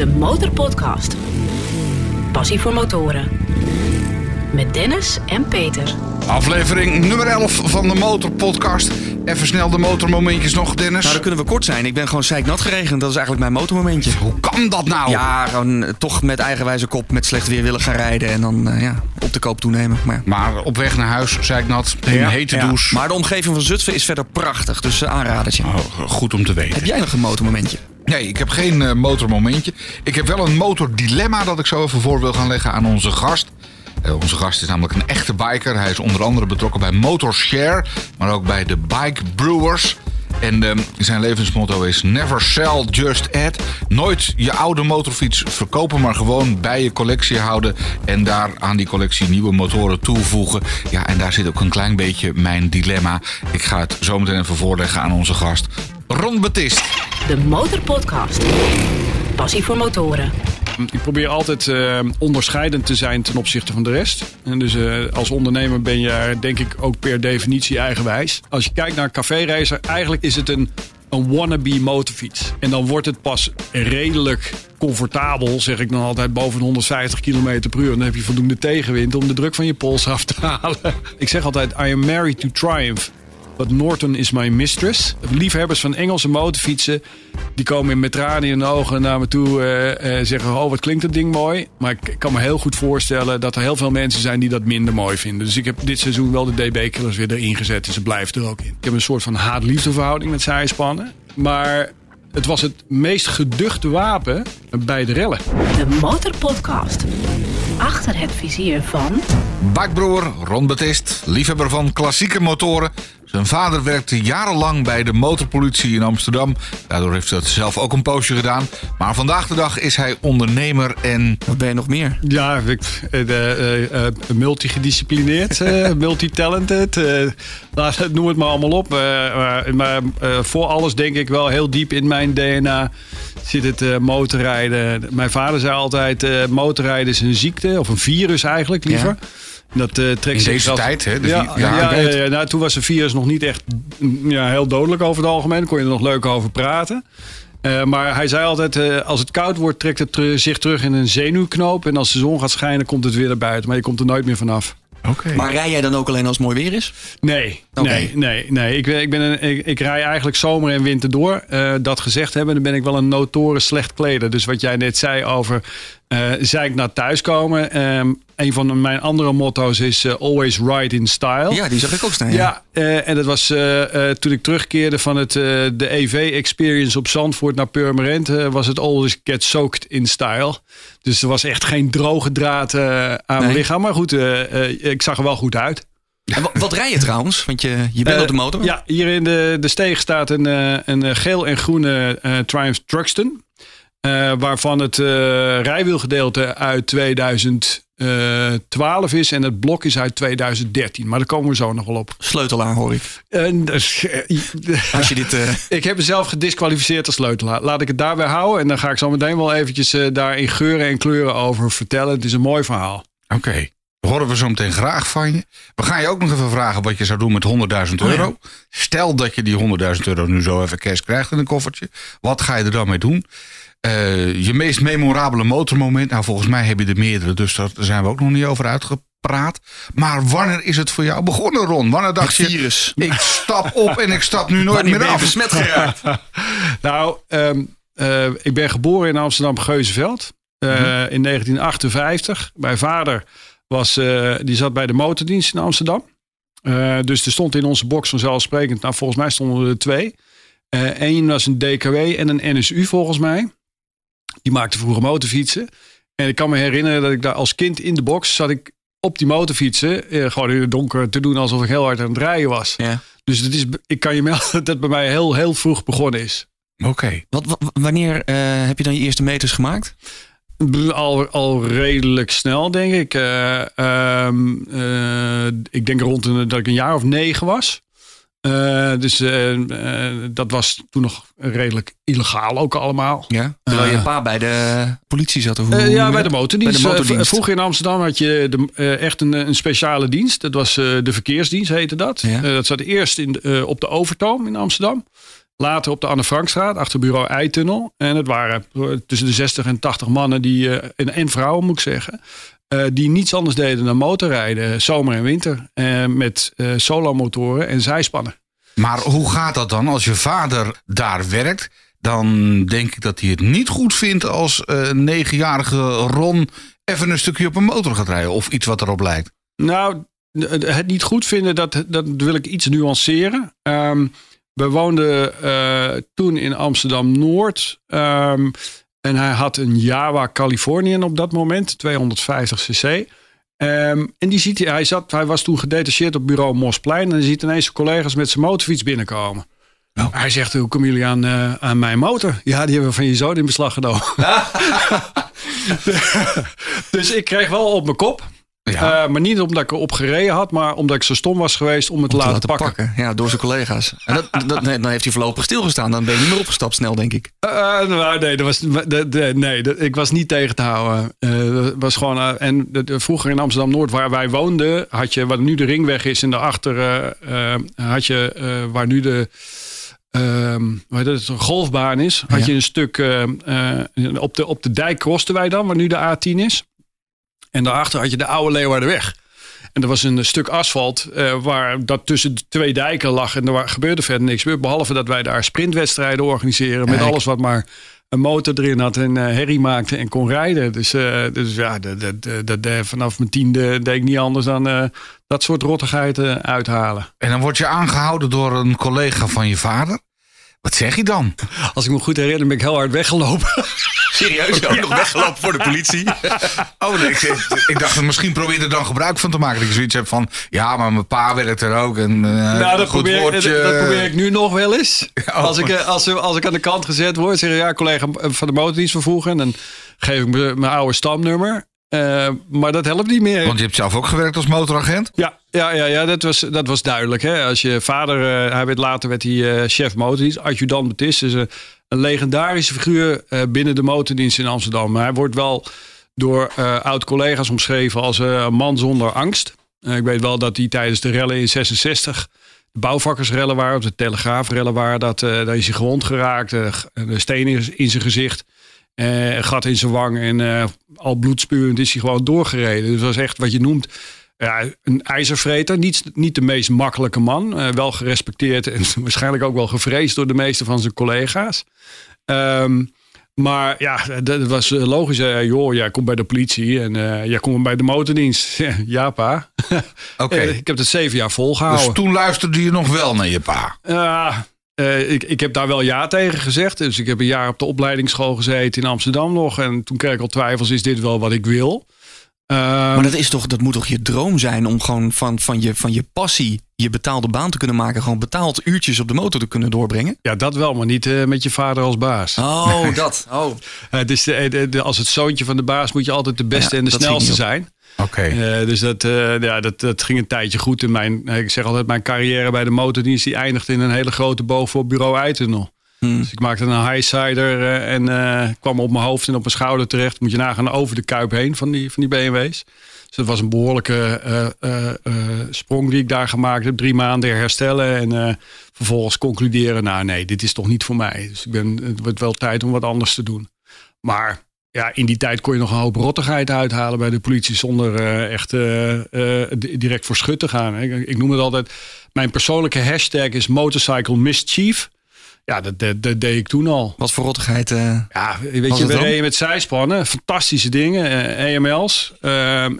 De Motorpodcast. Passie voor motoren. Met Dennis en Peter. Aflevering nummer 11 van de Motorpodcast. Even snel de motormomentjes nog, Dennis. Nou, dan kunnen we kort zijn. Ik ben gewoon zeiknat geregend. Dat is eigenlijk mijn motormomentje. Hoe kan dat nou? Ja, gewoon eh, toch met eigenwijze kop met slecht weer willen gaan rijden. En dan eh, ja, op de koop toenemen. Maar, Maar op weg naar huis, zei ik nat, een hete ja. douche. Maar de omgeving van Zutphen is verder prachtig. Dus uh, aanradertje. Oh, goed om te weten. Heb jij nog een motormomentje? Nee, ik heb geen eh, motormomentje. Ik heb wel een motordilemma dat ik zo even voor wil gaan leggen aan onze gast. Eh, onze gast is namelijk een echte biker. Hij is onder andere betrokken bij Motorshare, maar ook bij de Bike Brewers. En eh, zijn levensmotto is never sell, just add. Nooit je oude motorfiets verkopen, maar gewoon bij je collectie houden. En daar aan die collectie nieuwe motoren toevoegen. Ja, en daar zit ook een klein beetje mijn dilemma. Ik ga het zo meteen even voorleggen aan onze gast. Ron Betist. De Motorpodcast. Passie voor motoren. Ik probeer altijd eh, onderscheidend te zijn ten opzichte van de rest. En dus eh, als ondernemer ben je denk ik ook per definitie eigenwijs. Als je kijkt naar een café-racer, eigenlijk is het een, een wannabe motorfiets. En dan wordt het pas redelijk comfortabel, zeg ik dan altijd, boven de 150 km per uur. Dan heb je voldoende tegenwind om de druk van je pols af te halen. Ik zeg altijd, I am married to triumph. But Norton is my mistress. Liefhebbers van Engelse motorfietsen. Die komen met tranen in hun ogen naar me toe. Uh, zeggen: Oh, wat klinkt dat ding mooi. Maar ik kan me heel goed voorstellen dat er heel veel mensen zijn die dat minder mooi vinden. Dus ik heb dit seizoen wel de DB-killers weer erin gezet. En ze blijven er ook in. Ik heb een soort van haat-liefde verhouding met zijspannen. Maar het was het meest geduchte wapen bij de rellen. De Motorpodcast. Achter het vizier van. Bikebroer Ron Betist, liefhebber van klassieke motoren. Zijn vader werkte jarenlang bij de motorpolitie in Amsterdam. Daardoor heeft hij dat zelf ook een poosje gedaan. Maar vandaag de dag is hij ondernemer en... Wat ben je nog meer? Ja, ik, uh, uh, uh, multigedisciplineerd, multitalented. noem het maar allemaal op. maar voor alles denk ik wel heel diep in mijn DNA zit het motorrijden. Mijn vader zei altijd, motorrijden is een ziekte, of een virus eigenlijk liever. Ja. Dat, uh, trekt in deze tijd, hè? Ja, ja, ja, ja, nou, toen was de virus nog niet echt ja, heel dodelijk over het algemeen. Daar kon je er nog leuk over praten. Uh, maar hij zei altijd, uh, als het koud wordt, trekt het ter zich terug in een zenuwknoop. En als de zon gaat schijnen, komt het weer naar buiten. Maar je komt er nooit meer vanaf. Okay. Maar rij jij dan ook alleen als het mooi weer is? Nee, okay. nee, nee, nee. Ik, ik, ben een, ik, ik rij eigenlijk zomer en winter door. Uh, dat gezegd hebben, dan ben ik wel een notoren slecht kleder. Dus wat jij net zei over uh, zeik naar thuiskomen. Um, een van mijn andere motto's is uh, always ride in style. Ja, die zag ik ook staan. Ja, ja uh, en dat was toen ik terugkeerde van het, de EV-experience op Zandvoort naar Purmerend. was het always get soaked in style. Dus er was echt geen droge draad aan nee. mijn lichaam. Maar goed, ik zag er wel goed uit. En wat rij je trouwens? Want je, je bent op de motor. Ja, hier in de, de steeg staat een, een geel en groene Triumph Truxton. Waarvan het rijwielgedeelte uit 2000... Uh, 12 is en het blok is uit 2013. Maar daar komen we zo nog wel op. Sleutelaar hoor ik. Uh, Als je dit, uh... Ik heb mezelf gedisqualificeerd als sleutelaar. Laat ik het daarbij houden. En dan ga ik zo meteen wel eventjes uh, daar in geuren en kleuren over vertellen. Het is een mooi verhaal. Oké. Okay. Horen we zo meteen graag van je. We gaan je ook nog even vragen wat je zou doen met 100.000 euro. Oh ja. Stel dat je die 100.000 euro nu zo even cash krijgt in een koffertje. Wat ga je er dan mee doen? Uh, je meest memorabele motormoment. Nou, volgens mij heb je er meerdere, dus daar zijn we ook nog niet over uitgepraat. Maar wanneer is het voor jou begonnen, Ron? Wanneer dacht het virus. je, ik stap op en ik stap nu nooit meer af? besmet geraakt? nou, um, uh, ik ben geboren in Amsterdam-Geuzenveld uh, mm -hmm. in 1958. Mijn vader was, die zat bij de motordienst in Amsterdam. dus er stond in onze box vanzelfsprekend, nou volgens mij stonden er twee. Eén was een DKW en een NSU volgens mij. Die maakte vroeger motorfietsen. En ik kan me herinneren dat ik daar als kind in de box zat ik op die motorfietsen. Eh, gewoon in het donker te doen alsof ik heel hard aan het rijden was. Ja. Dus het is, ik kan je melden dat het bij mij heel, heel vroeg begonnen is. Oké. Okay. Wat, wat, wanneer uh, heb je dan je eerste meters gemaakt? Al, al redelijk snel, denk ik. Uh, uh, ik denk rond een, dat ik een jaar of negen was. Uh, dus uh, uh, dat was toen nog redelijk illegaal ook allemaal. Ja, terwijl je pa bij de politie zat? Of hoe ja, bij de motordienst. Bij de motordienst. Vroeger in Amsterdam had je de, echt een, een, speciale dienst. Dat was de verkeersdienst, heette dat. Ja. dat zat eerst in, op de Overtoom in Amsterdam. Later op de Anne Frankstraat, achter bureau Eitunnel. En het waren tussen de 60 en 80 mannen die, eh, en, en vrouwen moet ik zeggen. Eh, die niets anders deden dan motorrijden, zomer en winter. eh, met eh solomotoren en zijspannen. Maar hoe gaat dat dan? Als je vader daar werkt, dan denk ik dat hij het niet goed vindt als negenjarige Ron even een stukje op een motor gaat rijden. Of iets wat erop lijkt. Nou, het niet goed vinden, dat, dat wil ik iets nuanceren. Ehm, we woonden toen in Amsterdam Noord. ehm, en hij had een Jawa Californian op dat moment, 250 cc. Ehm, en die ziet hij, hij, zat, hij was toen gedetacheerd op bureau Mosplein. En hij ziet ineens zijn collega's met zijn motorfiets binnenkomen. Hij zegt, hoe komen jullie aan, eh, aan mijn motor? Ja, die hebben we van je zoon in beslag genomen. dus ik kreeg wel op mijn kop. Ja. Eh, maar niet omdat ik erop gereden had, maar omdat ik zo stom was geweest om het te Om te laten, pakken. Ja, door zijn collega's. En dat, dat, nee, dan heeft hij voorlopig stilgestaan. Dan ben je niet meer opgestapt snel, denk ik. Eh, nou, nee, dat was, nee dat- ik was niet tegen te houden. Eh, dat was gewoon, eh, en vroeger in Amsterdam-Noord, waar wij woonden, had je, wat nu de ringweg is, in de achter, eh, eh, had je, eh, waar nu de, ehm hoe heet het, een golfbaan is, had Ja. je een stuk, eh, eh, op, de, op de dijk krosten wij dan, waar nu de A10 is. En daarachter had je de oude Leeuwardenweg. En er was een stuk asfalt eh, waar dat tussen de twee dijken lag. En er wa- gebeurde verder niks meer. Behalve dat wij daar sprintwedstrijden organiseren. Met alles wat maar een motor erin had en eh, herrie maakte en kon rijden. Dus, eh, dus ja, dat, dat, dat, dat, eh, vanaf mijn tiende deed ik niet anders dan eh, dat soort rottigheid eh, uithalen. En dan word je aangehouden door een collega van je vader. Wat zeg je dan? Als ik me goed herinner ben ik heel hard weggelopen. Serieus? Ook nog weggelopen voor de politie? Oh, nee, ik, ik dacht, misschien probeer er dan gebruik van te maken. Dat je zoiets hebt van, ja, maar mijn pa werkt er ook. En, eh, Nou, dat goed probeer, woordje. dat, dat probeer ik nu nog wel eens. oh. Als ik, eh, als, als ik aan de kant gezet word, zeg ik ja, collega van de motordienst vervoegen. En dan geef ik me mijn oude stamnummer. Eh, maar dat helpt niet meer. Want je hebt zelf ook gewerkt als motoragent. Ja, ja, ja, ja dat, was, dat was duidelijk. Hè? Als je vader, eh, hij werd later werd hij eh, chef motordienst, adjudant Betist. Dus een, een legendarische figuur eh, binnen de motordienst in Amsterdam. Hij wordt wel door eh, oud-collega's omschreven als eh, een man zonder angst. Ik weet wel dat hij tijdens de rellen in 66 de bouwvakkersrellen waren, of de telegraafrellen waren, dat, daar is hij gewond geraakt. g- de steen in, zijn gezicht. eh, een gat in zijn wang en al bloedspuwend is hij gewoon doorgereden. Dus dat is echt wat je noemt ja, een ijzervreter. Niet, niet de meest makkelijke man. eh, wel gerespecteerd en waarschijnlijk ook wel gevreesd door de meeste van zijn collega's. Ehm, maar ja, dat was eh, logisch. Eh, joh, jij komt bij de politie en jij komt bij de motordienst. ja, pa. Oké. Ik heb het zeven jaar dus volgehouden. toen luisterde je nog wel naar je pa. Ja, ik, ik heb daar wel ja tegen gezegd. Dus ik heb een jaar op de opleidingsschool gezeten in Amsterdam nog. En toen kreeg ik al twijfels, is dit wel wat ik wil? Ehm, Maar dat, is toch, dat moet toch je droom zijn om gewoon van, van, je, van je passie je betaalde baan te kunnen maken. Gewoon betaald uurtjes op de motor te kunnen doorbrengen. ja, dat wel, maar niet eh, met je vader als baas. Oh, dat. Oh. Eh, dus de, de- de- als het zoontje van de baas moet je altijd de beste Ja, en de snelste zijn. Oké. Eh, dus dat, eh, ja, dat, dat ging een tijdje goed. In mijn, eh, ik zeg altijd, mijn carrière bij de motordienst die eindigde in een hele grote boog voor bureau Eitunnel. Hmm. Dus ik maakte een highsider eh, en eh, kwam op mijn hoofd en op mijn schouder terecht. Moet je nagaan over de kuip heen van die, van die BMW's. Dus dat was een behoorlijke eh, sprong die ik daar gemaakt heb. Drie maanden herstellen en vervolgens concluderen. Nou nee, dit is toch niet voor mij. Dus ik ben, het wordt wel tijd om wat anders te doen. Maar ja, in die tijd kon je nog een hoop rottigheid uithalen bij de politie zonder echt di- direct voor schut te gaan. Ik noem het altijd, mijn persoonlijke hashtag is motorcycle mischief. Ja, dat, dat, dat deed ik toen al. Wat voor rottigheid. eh, Ja, weet je, we reden met zijspannen. Fantastische dingen. EML's. eh, eh,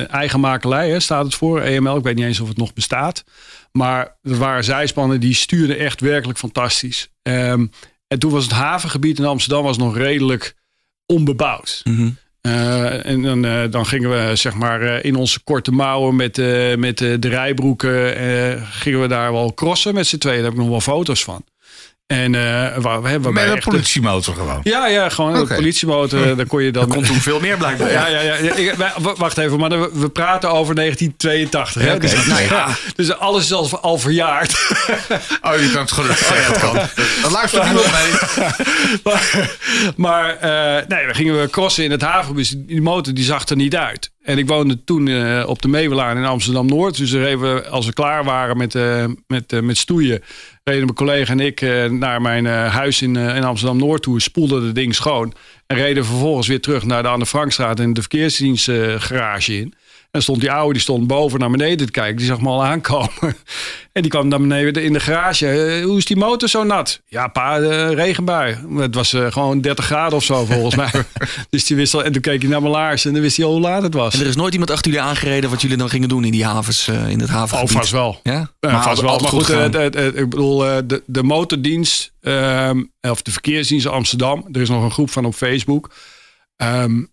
eh, eigen makelij hè, staat het voor. EML, ik weet niet eens of het nog bestaat. Maar er waren zijspannen die stuurden echt werkelijk fantastisch. Ehm, en toen was het havengebied in Amsterdam was nog redelijk onbebouwd. mhm. En dan, dan gingen we zeg maar in onze korte mouwen met, met de rijbroeken gingen we daar wel crossen met z'n tweeën. Daar heb ik nog wel foto's van. En eh waar, we hebben Met een politiemotor gewoon. Ja, ja, gewoon een politiemotor. Daar kon je dan. Kon toen veel meer blijkbaar. ja, ja, ja. ja. Ik- wacht even, maar we- praten over 1982. Hè? Dus, Nou ja. dus alles is al, al verjaard. Oh, je kan het gelukkig zeggen. dat kan. Dat luistert niemand mee. maar maar eh, nee, we gingen we crossen in het havengebied. Die motor die zag er niet uit. En ik woonde toen eh, op de Meewelaan in Amsterdam-Noord. Dus even, als we klaar waren met, uh, met, uh, met stoeien... reden mijn collega en ik naar mijn huis in, in Amsterdam-Noord toe. Spoelden het ding schoon. En reden vervolgens weer terug naar de Anne Frankstraat... en de verkeersdienstgarage in. En stond die oude, die stond boven naar beneden te kijken. Die zag me al aankomen. En die kwam naar beneden in de garage. Eh, hoe is die motor zo nat? Ja, pa, uh, regenbui. Het was uh, gewoon 30 graden of zo volgens mij. dus die wist al, en toen keek hij naar mijn laars en dan wist hij al hoe laat het was. En er is nooit iemand achter jullie aangereden wat jullie dan gingen doen in die havens, in het haven. Oh, vast wel. Ja? maar vast wel. Maar goed, ik bedoel, de, de motordienst, um, of de verkeersdienst Amsterdam. Er is nog een groep van op Facebook. Um,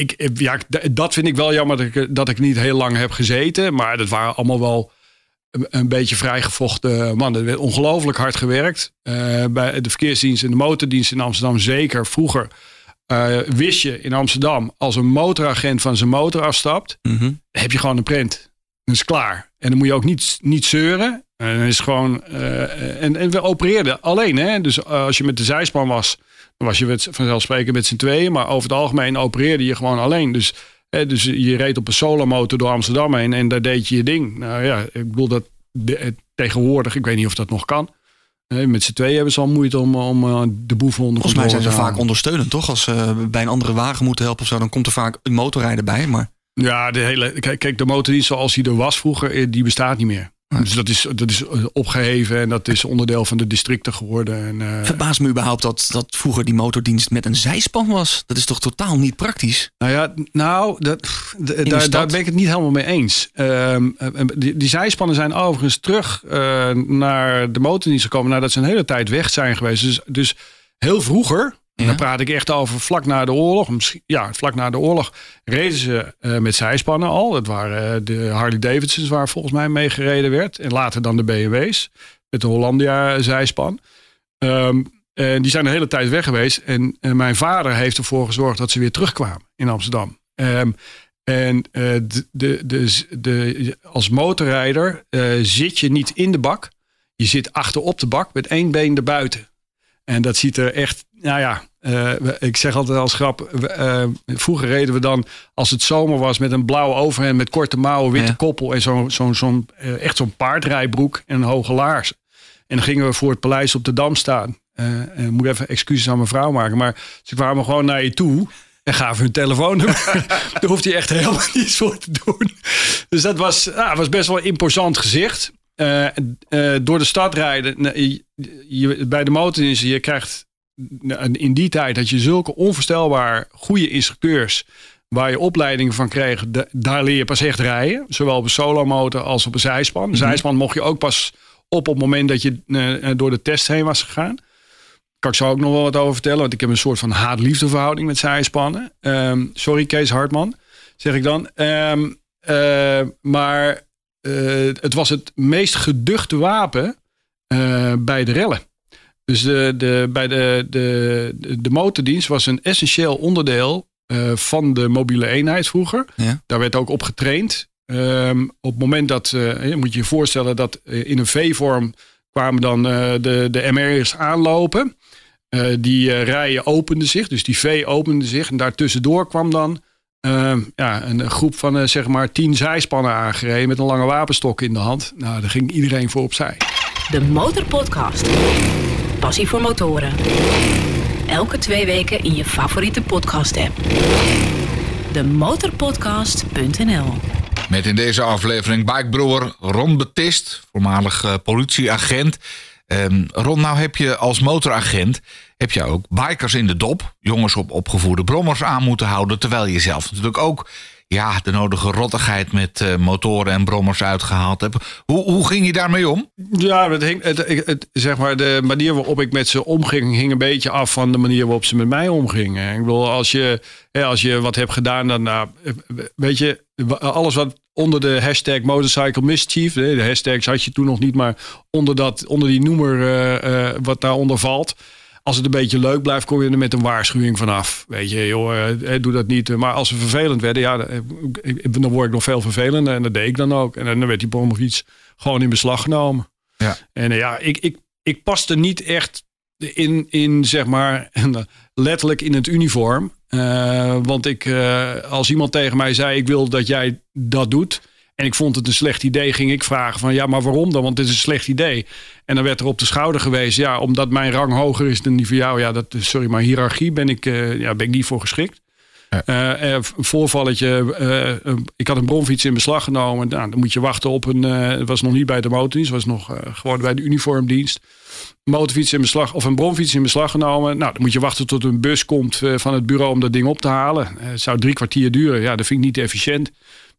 ik, ja, dat vind ik wel jammer dat ik, dat ik niet heel lang heb gezeten. Maar dat waren allemaal wel een, beetje vrijgevochten mannen. Er werd ongelooflijk hard gewerkt. Uh, bij de verkeersdienst en de motordienst in Amsterdam zeker. Vroeger uh, wist je in Amsterdam... als een motoragent van zijn motor afstapt... Mm heb je gewoon een print. Dat is klaar. En dan moet je ook niet, niet zeuren. En is gewoon... Uh, en, en we opereerden alleen. Hè? Dus als je met de zijspan was dan was je vanzelfsprekend met z'n tweeën. Maar over het algemeen opereerde je gewoon alleen. Dus, hè, dus je reed op een solomotor door Amsterdam heen en daar deed je je ding. Nou ja, ik bedoel dat de, tegenwoordig, ik weet niet of dat nog kan. Met z'n tweeën hebben ze al moeite om, om de boeven onder Volgens mij zijn ze vaak ondersteunend, toch? Als ze bij een andere wagen moeten helpen of zo, dan komt er vaak een motorrijder bij. Maar... Ja, de hele, kijk, de motordienst zoals die er was vroeger, eh, die bestaat niet meer. Dus dat is, dat is eh, opgeheven en dat is onderdeel van de districten geworden. En, uh... Verbaas me überhaupt dat, dat vroeger die motordienst met een zijspan was. Dat is toch totaal niet praktisch? Nou ja, nou, dat, daar, daar, ben ik het niet helemaal mee eens. Uh, die, die, zijspannen zijn overigens terug uh, naar de motordienst gekomen nadat ze een hele tijd weg zijn geweest. Dus, dus heel vroeger, en dan praat ik echt over vlak na de oorlog. Ja, vlak na de oorlog reden ze uh, met zijspannen al. Dat waren uh, de Harley Davidsons waar volgens mij mee gereden werd. En later dan de BMW's met de Hollandia zijspan. Um, en die zijn de hele tijd weg geweest. En, en, mijn vader heeft ervoor gezorgd dat ze weer terugkwamen in Amsterdam. Um, en uh, de, de, de, de, als motorrijder zit je niet in de bak. Je zit achterop de bak met één been erbuiten. En dat ziet er echt, nou ja, uh, ik zeg altijd als grap. Uh, vroeger reden we dan, als het zomer was, met een blauwe overhemd met korte mouwen, witte koppel en zo'n zo, zo uh, echt zo'n paardrijbroek en een hoge laars. En dan gingen we voor het paleis op de Dam staan. en moet even excuses aan mijn vrouw maken, maar ze kwamen gewoon naar je toe. En gaven hun telefoonnummer. Daar hoeft hij echt helemaal niets voor te doen. Dus dat was, ah, was best wel een imposant gezicht. Door de stad rijden. Je, je, bij de motordienst, je krijgt in die tijd had je zulke onvoorstelbaar goede instructeurs waar je opleidingen van kreeg, daar leer je pas echt rijden. Zowel op een solomotor als op een zijspan. Mm zijspan mocht je ook pas op op het moment dat je uh, door de test heen was gegaan. Kan ik zo ook nog wel wat over vertellen, want ik heb een soort van haat-liefde verhouding met zijspannen. Um, sorry Kees Hartman, zeg ik dan. Um, uh, maar uh, het was het meest geduchte wapen bij de rellen. Dus de, de, bij de, de, de motordienst was een essentieel onderdeel uh, van de mobiele eenheid vroeger. Ja. Daar werd ook op getraind. Um, op het moment dat, je moet je je voorstellen dat in een V-vorm kwamen dan de, de MR's aanlopen. die rijen openden zich, dus die V opende zich. En daartussendoor kwam dan ehm, ja, een groep van zeg maar tien zijspannen aangereden met een lange wapenstok in de hand. Nou, daar ging iedereen voor opzij. De Motorpodcast passie voor motoren. Elke twee weken in je favoriete podcast-app. De motorpodcast.nl Met in deze aflevering bikebroer Ron Betist, voormalig uh, politieagent. Um, Ron, nou heb je als motoragent heb je ook bikers in de dop, jongens op opgevoerde brommers aan moeten houden, terwijl je zelf natuurlijk ook ja, de nodige rottigheid met uh, motoren en brommers uitgehaald heb. Hoe, hoe ging je daarmee om? Ja, het hing, het, zeg maar, de manier waarop ik met ze omging, hing een beetje af van de manier waarop ze met mij omgingen. Ik bedoel, als je, als je wat hebt gedaan, dan nou, weet je, alles wat onder de hashtag motorcycle mischief, de hashtags had je toen nog niet, maar onder, dat, onder die noemer uh, uh, wat daaronder valt als het een beetje leuk blijft, kom je er met een waarschuwing vanaf. Weet je, joh, eh, doe dat niet. Maar als ze vervelend werden, ja, eh, dan word ik nog veel vervelender. En dat deed ik dan ook. En dan werd die bom nog iets gewoon in beslag genomen. Ja. En eh, ja, ik, ik, ik paste niet echt in, in zeg maar, letterlijk in het uniform. Uh, want ik, uh, als iemand tegen mij zei: Ik wil dat jij dat doet. En ik vond het een slecht idee, ging ik vragen van ja, maar waarom dan? Want het is een slecht idee. En dan werd er op de schouder gewezen, ja, omdat mijn rang hoger is dan die van jou. Ja, dat, sorry, maar hiërarchie ben ik, uh, ja, ben ik niet voor geschikt. Ja. Uh, een voorvalletje. Uh, ik had een bronfiets in beslag genomen. Nou, dan moet je wachten op een. het was nog niet bij de motordienst, het was nog gewoon bij de uniformdienst. Motorfiets in beslag of een bronfiets in beslag genomen. Nou, dan moet je wachten tot een bus komt van het bureau om dat ding op te halen. het zou drie kwartier duren. Ja, dat vind ik niet efficiënt.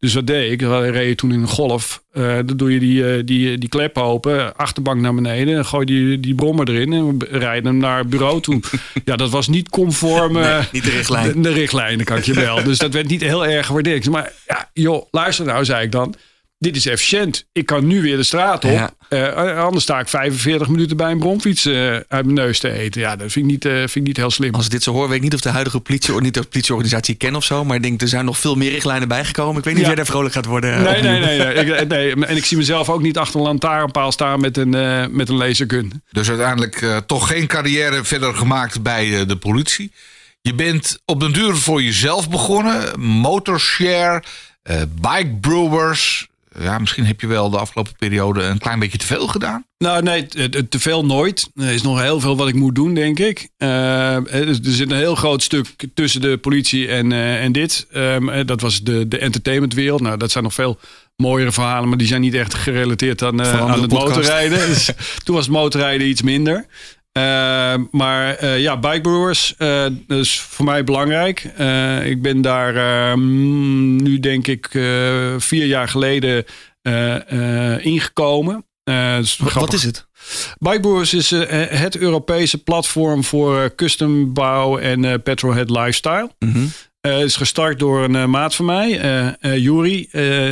Dus wat deed ik? We reden toen in een golf. Uh, dan doe je die, die, die klep open, achterbank naar beneden. En gooi die, die brommer erin en rijden hem naar het bureau toe. ja, dat was niet conform uh, niet de richtlijn. De, de richtlijn, kan ik je wel. dus dat werd niet heel erg gewaardeerd. Maar ja, joh, luister nou, zei ik dan dit is efficiënt. Ik kan nu weer de straat op. Ja. Uh, anders sta ik 45 minuten bij een bromfiets uh, uit mijn neus te eten. Ja, dat vind ik niet, uh, vind ik niet heel slim. Als ik dit zo hoor, weet ik niet of de huidige politie, of niet de politieorganisatie ken of zo. Maar ik denk, er zijn nog veel meer richtlijnen bijgekomen. Ik weet niet ja. of jij daar vrolijk gaat worden. Nee, nee, nee. nee. ik, nee. En ik zie mezelf ook niet achter een lantaarnpaal staan met een, met een lasergun. Dus uiteindelijk toch geen carrière verder gemaakt bij de politie. Je bent op den duur voor jezelf begonnen. Motorshare, bike brewers ja, misschien heb je wel de afgelopen periode een klein beetje te veel gedaan. Nou, nee, te veel nooit. Er is nog heel veel wat ik moet doen, denk ik. Uh, er zit een heel groot stuk tussen de politie en, uh, en dit. Um, dat was de, de entertainmentwereld. Nou, dat zijn nog veel mooiere verhalen, maar die zijn niet echt gerelateerd aan, uh, aan het motorrijden. dus, toen was motorrijden iets minder. Uh, maar uh, ja, bikebrewers, uh, dat is voor mij belangrijk. ik ben daar ehm, nu denk ik vier jaar geleden ingekomen. Is Wat is het? Bikebrewers is het Europese platform voor custombouw en petrolhead lifestyle. Mm Het is gestart door een maat van mij, uh, Juri.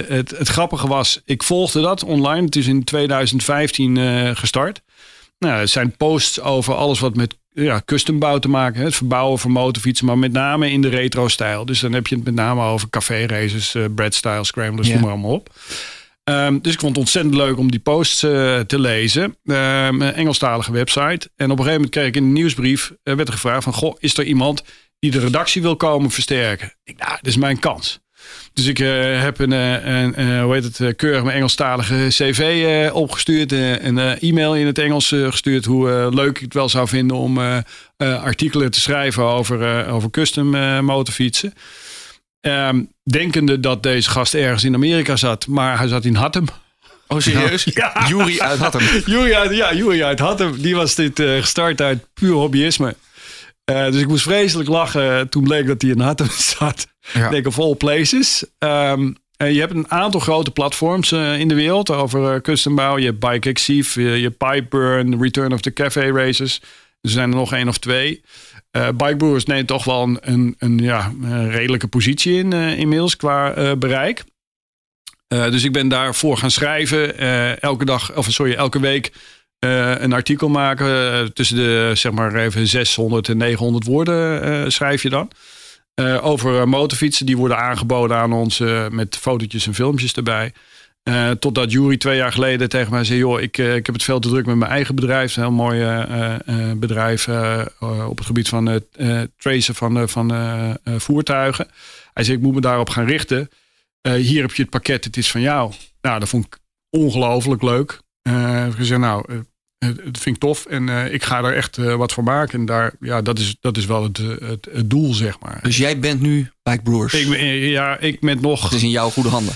het, het grappige was, ik volgde dat online. Het is in 2015 gestart. Nou, het zijn posts over alles wat met ja, custombouw te maken. Het verbouwen van motorfietsen, maar met name in de retro-stijl. Dus dan heb je het met name over café races, uh, bread-style, scramblers, ja. noem maar allemaal op. Um, dus ik vond het ontzettend leuk om die posts uh, te lezen. Um, een Engelstalige website. En op een gegeven moment kreeg ik in de nieuwsbrief... Uh, werd er gevraagd van... Goh, is er iemand die de redactie wil komen versterken? Ik nou, dit is mijn kans. Dus ik uh, heb een, een, een, hoe heet het, keurig mijn Engelstalige cv opgestuurd. Een e-mail in het Engels gestuurd. Hoe leuk ik het wel zou vinden om artikelen te schrijven over, over custom motorfietsen. Um, denkende dat deze gast ergens in Amerika zat. Maar hij zat in Hattem. Oh, serieus? Ja. Jury uit Hattem. Jury uit, ja, Jury uit Hattem. Die was dit gestart uit puur hobbyisme. Dus ik moest vreselijk lachen toen bleek dat hij in Hattem zat. Ja. Denk of all places. Um, en je hebt een aantal grote platforms uh, in de wereld over uh, custombouw. Je hebt Bike Exif, je, je Pipeburn, Return of the Cafe Races. Er zijn er nog één of twee. Uh, Bikebrewers neemt toch wel een, een, een ja, een redelijke positie in inmiddels qua bereik. dus ik ben daarvoor gaan schrijven. elke dag, of sorry, elke week een artikel maken. tussen de zeg maar even 600 en 900 woorden schrijf je dan. Over motorfietsen. Die worden aangeboden aan ons met fotootjes en filmpjes erbij. Uh, totdat Jury twee jaar geleden tegen mij zei: Joh, ik, ik heb het veel te druk met mijn eigen bedrijf. Een heel mooi bedrijf op het gebied van het tracen van, van voertuigen. Hij zei: Ik moet me daarop gaan richten. hier heb je het pakket, het is van jou. Nou, dat vond ik ongelooflijk leuk. Ik gezegd, nou, dat vind ik tof en uh, ik ga er echt uh, wat voor maken. En daar, ja, dat is, dat is wel het, het, het, doel, zeg maar. Dus jij bent nu Bike Brewers? Ik, ja, ik ben nog... Het is in jouw goede handen?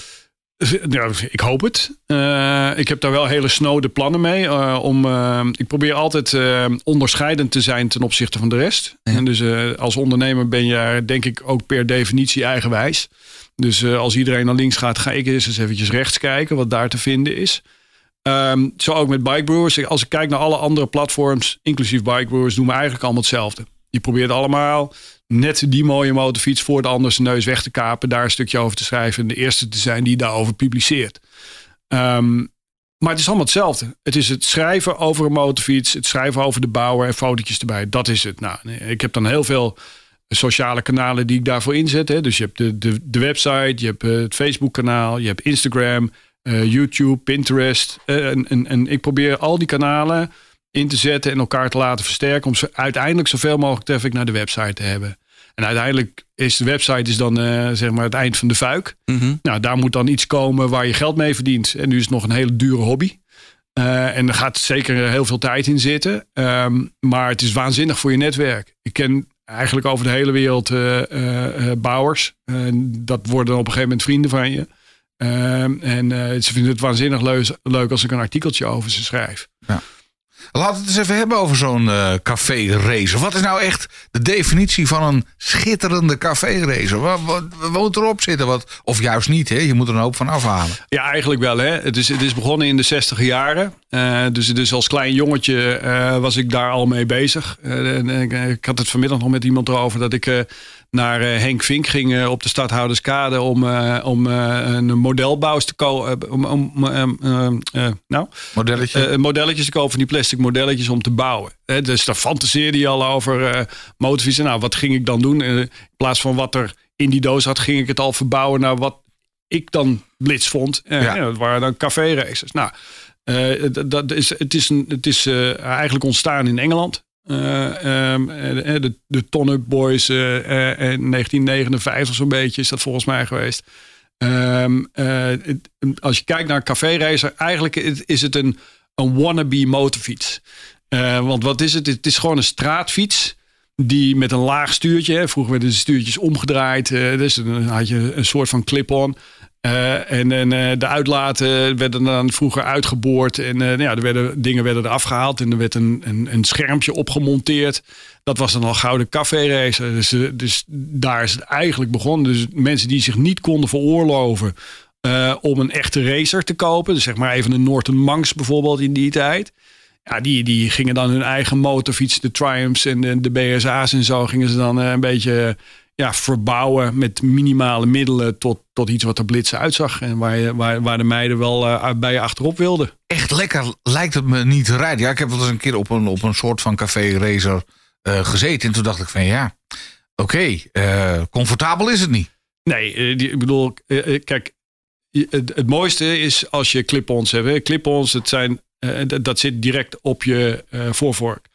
Ja, ik hoop het. Uh, ik heb daar wel hele snode plannen mee. om, ik probeer altijd onderscheidend te zijn ten opzichte van de rest. Ja. En dus als ondernemer ben je denk ik ook per definitie eigenwijs. Dus als iedereen naar links gaat, ga ik eens eens eventjes rechts kijken wat daar te vinden is. Um, zo ook met Bikebrewers. Als ik kijk naar alle andere platforms, inclusief Bikebrewers, doen we eigenlijk allemaal hetzelfde. Je probeert allemaal net die mooie motorfiets voor de ander zijn neus weg te kapen, daar een stukje over te schrijven en de eerste te zijn die daarover publiceert. Um, maar het is allemaal hetzelfde. Het is het schrijven over een motorfiets, het schrijven over de bouwer en fotootjes erbij. Dat is het. Nou, ik heb dan heel veel sociale kanalen die ik daarvoor inzet. Hè. Dus je hebt de, de, de website, je hebt het Facebook kanaal, je hebt Instagram, YouTube, Pinterest. Uh, en, en, en, ik probeer al die kanalen in te zetten en elkaar te laten versterken. Om ze uiteindelijk zoveel mogelijk traffic naar de website te hebben. En uiteindelijk is de website is dan eh, zeg maar het eind van de fuik. Mhm. Nou, daar moet dan iets komen waar je geld mee verdient. En nu is het nog een hele dure hobby. Eh, en er gaat zeker heel veel tijd in zitten. Ehm, maar het is waanzinnig voor je netwerk. Ik ken eigenlijk over de hele wereld eh, eh, eh, bouwers. En dat worden dan op een gegeven moment vrienden van je. Ehm, en eh, ze vinden het waanzinnig leus- leuk als ik een artikeltje over ze schrijf. Laten we het eens even hebben over zo'n eh café racer. Wat is nou echt de definitie van een schitterende café racer? Wat, wat, wat moet erop zitten? Wat, of juist niet, hè? je moet er een hoop van afhalen. Ja, eigenlijk wel. Hè. Het, is, het is begonnen in de 60 jaren. Eh, dus, dus als klein jongetje eh, was ik daar al mee bezig. En ik, ik had het vanmiddag nog met iemand erover dat ik eh, naar eh, Henk Vink ging eh, op de Stadhouderskade om, eh, om een modelbouws te kopen. om, om, nou, Modelletje. modelletjes te kopen van die plastic modelletjes om te bouwen. Hè, dus daar fantaseerde je al over motorfietsen. Nou, wat ging ik dan doen? In plaats van wat er in die doos had, ging ik het al verbouwen naar wat ik dan blitz vond. Ja. ja, dat waren dan café races. Nou, dat- is, het is, een, het is eigenlijk ontstaan in Engeland. Eh, ehm, eh, de, de Ton-Up Boys eh, eh, in 1959 zo'n beetje is dat volgens mij geweest. Ehm, eh, als je kijkt naar een café racer, eigenlijk is- het een, een wannabe motorfiets. Eh, want wat is het? Het is gewoon een straatfiets. Die met een laag stuurtje. Vroeger werden de stuurtjes omgedraaid. eh, dus dan had je een soort van clip-on. Eh, en eh, de uitlaten werden dan vroeger uitgeboord. En eh, nou ja, er werden, dingen werden eraf gehaald. En er werd een, een, schermpje opgemonteerd. Dat was dan al gouden café-racer. Dus, eh, dus daar is het eigenlijk begonnen. Dus mensen die zich niet konden veroorloven om een echte racer te kopen. Dus zeg maar even een Norton Manx bijvoorbeeld in die tijd. Ja, die, die gingen dan hun eigen motorfiets, de Triumphs en de, de BSA's en zo, gingen ze dan een beetje ja, verbouwen met minimale middelen tot, tot iets wat er blitsen uitzag. En waar, je, waar, waar de meiden wel eh, bij je achterop wilden. Echt lekker lijkt het me niet te rijden. Ja, ik heb wel eens een keer op een, op een soort van café racer eh, gezeten. En toen dacht ik van ja, oké, eh, comfortabel is het niet. Nee, die, ik bedoel, kijk, het, het mooiste is als je clip-ons hebt. Clip-ons, het zijn, dat, dat zit direct op je voorvork.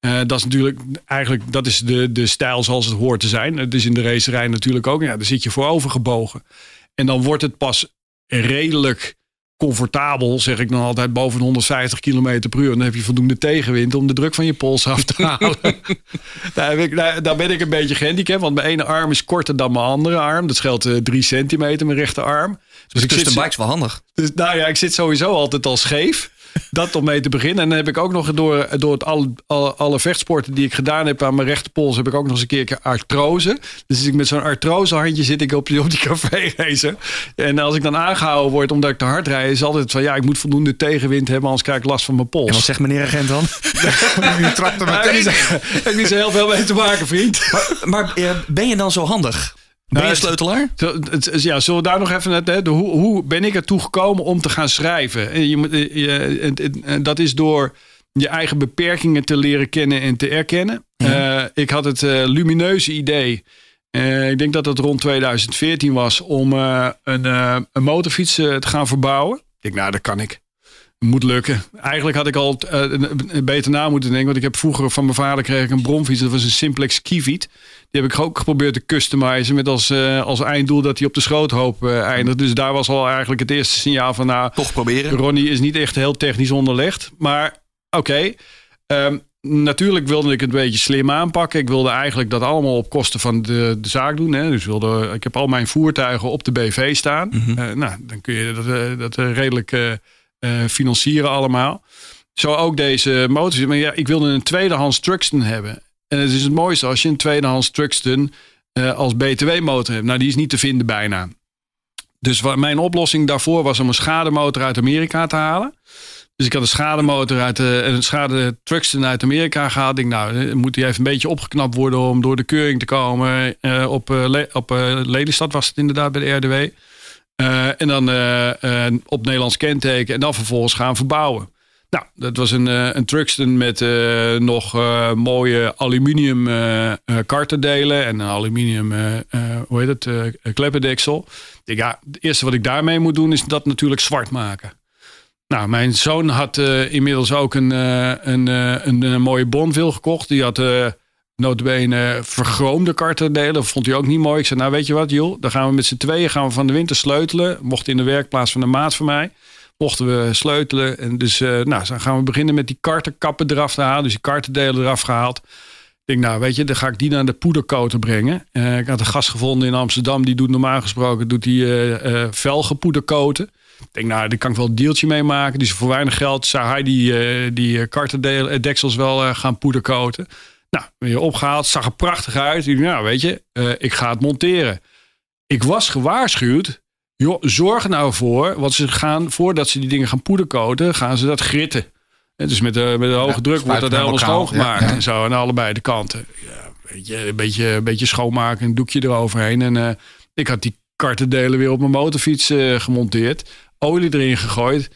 Eh, dat is natuurlijk eigenlijk dat is de, de stijl zoals het hoort te zijn. Het is in de racerij natuurlijk ook. Ja, daar zit je voorover gebogen. En dan wordt het pas redelijk comfortabel, zeg ik dan altijd, boven de 150 km per uur. Dan heb je voldoende tegenwind om de druk van je pols af te halen. daar, heb ik, daar, daar ben ik een beetje gehandicapt, want mijn ene arm is korter dan mijn andere arm. Dat scheelt eh, drie centimeter, mijn rechterarm. Dus ik Custom zit, bikes wel handig. dus, nou ja, ik zit sowieso altijd al scheef. Dat om mee te beginnen. En dan heb ik ook nog door, door het alle, alle, alle vechtsporten die ik gedaan heb aan mijn rechterpols, heb ik ook nog eens een keer artrose. Dus zit ik met zo'n artrosehandje zit ik op die, op die café racer. En als ik dan aangehouden word omdat ik te hard rijd, is altijd van ja, ik moet voldoende tegenwind hebben, anders krijg ik last van mijn pols. En wat zegt meneer agent dan? Je trapt er Daar heb ik meteen. niet zo- heb ik niet zo heel veel mee te maken, vriend. maar eh, ben je dan zo handig? Ben je Nou, sleutelaar? Ja, zullen we daar nog even... De, hoe, hoe ben ik ertoe gekomen om te gaan schrijven? En Je, eh, je, dat is door je eigen beperkingen te leren kennen en te erkennen. Eh, ik had het eh, lumineuze idee... ik denk dat het rond 2014 was... om een, een motorfiets te gaan verbouwen. Ik denk, nou, dat kan ik. Moet lukken. Eigenlijk had ik al een- een beter na moeten denken. Want ik heb vroeger van mijn vader kreeg ik een bromfiets. Dat was een Simplex Skifiet. Die heb ik ook geprobeerd te customizen. Met als, eh, als einddoel dat hij op de schroothoop eh, eindigt. Dus daar was al eigenlijk het eerste signaal van... Nou, Toch proberen. Ronnie is niet echt heel technisch onderlegd. Maar oké. Ehm, natuurlijk wilde ik het een beetje slim aanpakken. Ik wilde eigenlijk dat allemaal op kosten van de, de zaak doen. Hè. Dus wilde, ik heb al mijn voertuigen op de BV staan. Eh, nou, dan kun je dat, dat redelijk eh, eh, financieren allemaal. Zo ook deze motor. Maar ja, ik wilde een tweedehands Truxton hebben. En het is het mooiste als je een tweedehands Truxton eh, als BTW-motor hebt. Nou, die is niet te vinden bijna. Dus wat, mijn oplossing daarvoor was om een schademotor uit Amerika te halen. Dus ik had een schademotor uit de, een schade Truxton uit Amerika gehaald. Ik nou, eh, moet die even een beetje opgeknapt worden om door de keuring te komen. Eh, op eh, Le- op eh, Lelystad was het inderdaad bij de RDW. Eh, en dan eh, eh, op Nederlands kenteken en dan vervolgens gaan verbouwen. Nou, dat was een, een Truxton met nog mooie aluminium eh, kartendelen en een aluminium, hoe heet het, kleppendeksel. Ik ja, het eerste wat ik daarmee moet doen is dat natuurlijk zwart maken. Nou, mijn zoon had inmiddels ook een, een, een, een mooie Bonville gekocht. Die had uh, notabene vergroomde kartendelen. Vond hij ook niet mooi. Ik zei, nou weet je wat joh, dan gaan we met z'n tweeën gaan we van de winter sleutelen. Mocht in de werkplaats van de maat van mij. Mochten we sleutelen. En dus nou, dan gaan we beginnen met die kartenkappen eraf te halen. Dus die kartendelen eraf gehaald. Ik denk, nou weet je, dan ga ik die naar de poederkoter brengen. ik had een gast gevonden in Amsterdam. Die doet normaal gesproken doet die, velgen poederkoten. Ik denk, nou, daar kan ik wel een deeltje mee maken. Dus voor weinig geld zou hij die, uh, die kartendeksels wel uh, gaan poederkoten. Nou, weer opgehaald. Zag er prachtig uit. Ik nou, weet je, uh, ik ga het monteren. Ik was gewaarschuwd. Joh, zorg nou voor. Want ze gaan, voordat ze die dingen gaan poederkoten, gaan ze dat gritten. En dus met de, met de hoge ja, druk wordt dat helemaal schoongemaakt. Ja, ja. En zo aan allebei de kanten. Ja, weet je, een, beetje, een beetje schoonmaken, een doekje eroverheen. En ik had die kartendelen weer op mijn motorfiets gemonteerd olie erin gegooid.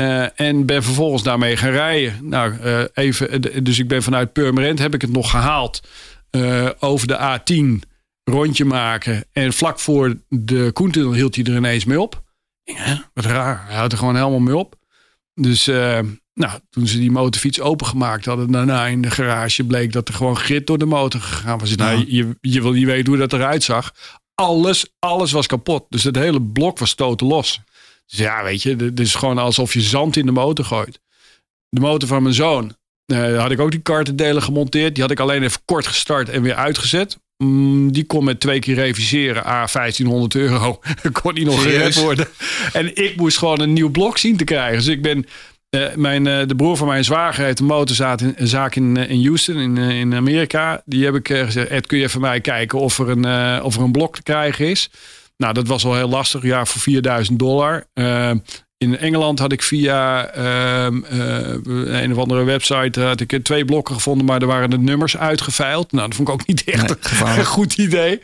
Uh, en ben vervolgens daarmee gaan rijden. Nou, uh, even, dus ik ben vanuit Purmerend heb ik het nog gehaald. Uh, over de A10 rondje maken. En vlak voor de Koentunnel hield hij er ineens mee op. Ja, wat raar. Hij houdt er gewoon helemaal mee op. Dus nou, toen ze die motorfiets opengemaakt hadden, daarna in de garage bleek dat er gewoon grit door de motor gegaan was. Nou, je, je wil niet weten hoe dat eruit zag. Alles, alles was kapot. Dus het hele blok was toten los. Dus ja, weet je, het is gewoon alsof je zand in de motor gooit. De motor van mijn zoon, uh, had ik ook die kartendelen gemonteerd. Die had ik alleen even kort gestart en weer uitgezet. Mm, die kon met twee keer reviseren. A, 1500 euro. kon niet nog gered worden. En ik moest gewoon een nieuw blok zien te krijgen. Dus ik ben... Uh, mijn, uh, de broer van mijn zwager heeft een motorzaak in, zaak in, in Houston, in, in Amerika. Die heb ik gezegd, Ed, kun je voor mij kijken of er een, of er een blok te krijgen is? Nou, dat was wel heel lastig. Ja, voor 4000 dollar. Uh, in Engeland had ik via uh, uh, een of andere website had ik twee blokken gevonden, maar er waren de nummers uitgeveild. Nou, dat vond ik ook niet echt nee, een goed idee.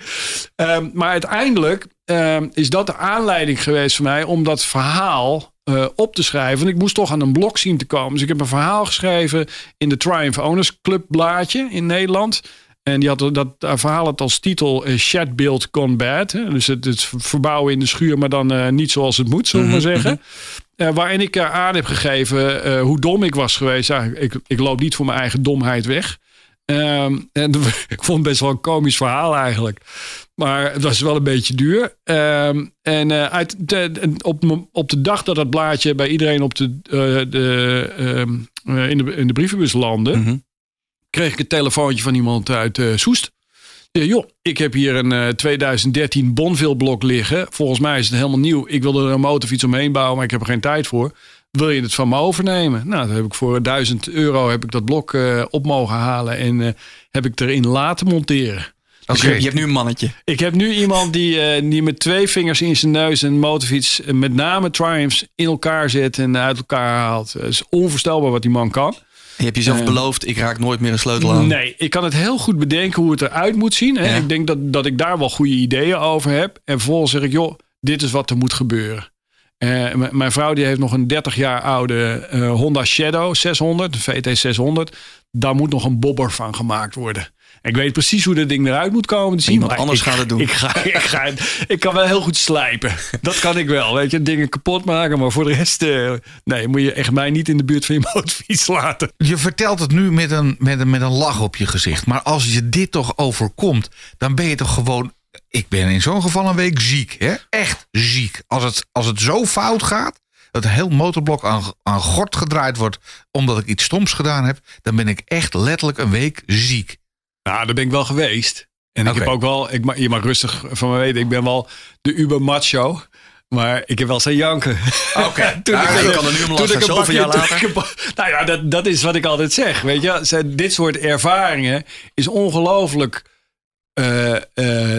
Um, maar uiteindelijk um, is dat de aanleiding geweest voor mij om dat verhaal uh, op te schrijven. Ik moest toch aan een blok zien te komen. Dus ik heb een verhaal geschreven in de Triumph Owners Club blaadje in Nederland. En die had dat verhaal het als titel uh, Shed Build Gone Bad. Hè? Dus het, het, verbouwen in de schuur, maar dan uh, niet zoals het moet, zullen we maar mhm, zeggen. Uh, waarin ik aan heb gegeven hoe dom ik was geweest. Ja, ik, ik loop niet voor mijn eigen domheid weg. Um, en ik vond het best wel een komisch verhaal eigenlijk. Maar het was wel een beetje duur. Um, en uit de, op, op de dag dat dat blaadje bij iedereen op de, de, um, in, de, in de brievenbus landde... Mm -hmm kreeg ik een telefoontje van iemand uit uh, Soest. Ja, joh, ik heb hier een uh, 2013 Bonville blok liggen. Volgens mij is het helemaal nieuw. Ik wilde er een motorfiets omheen bouwen, maar ik heb er geen tijd voor. Wil je het van me overnemen? Nou, dan heb ik voor 1000 euro heb ik dat blok uh, op mogen halen en uh, heb ik erin laten monteren. Dus okay. je, je hebt nu een mannetje. Ik heb nu iemand die, uh, die met twee vingers in zijn neus een motorfiets, met name Triumphs, in elkaar zet en uit elkaar haalt. Het is onvoorstelbaar wat die man kan. Je hebt jezelf uh, beloofd, ik raak nooit meer een sleutel aan. Nee, ik kan het heel goed bedenken hoe het eruit moet zien. Hè? Ja. Ik denk dat, dat ik daar wel goede ideeën over heb. En vervolgens zeg ik, joh, dit is wat er moet gebeuren. Uh, mijn vrouw die heeft nog een 30 jaar oude uh, Honda Shadow 600, de VT 600. Daar moet nog een bobber van gemaakt worden. Ik weet precies hoe dat ding eruit moet komen. Dus iemand anders ik, gaat het doen. Ik, ga, ik, ga, ik kan wel heel goed slijpen. Dat kan ik wel. Weet je, dingen kapot maken. Maar voor de rest, uh, nee, moet je echt mij niet in de buurt van je motorfiets laten. Je vertelt het nu met een, met, een, met een lach op je gezicht. Maar als je dit toch overkomt, dan ben je toch gewoon ik ben in zo'n geval een week ziek. Hè? Echt ziek. Als het, als het zo fout gaat, dat heel motorblok aan, aan gort gedraaid wordt omdat ik iets stoms gedaan heb, dan ben ik echt letterlijk een week ziek. Nou, daar ben ik wel geweest. En ik heb ook wel, ik, je mag rustig van me weten, ik ben wel de uber macho. Maar ik heb wel zijn janken. Oké, okay. toen nou, ik, kan er nu om lachen, zoveel jaar later. nou ja, dat, dat is wat ik altijd zeg. Weet je, dit soort ervaringen is ongelooflijk uh, uh,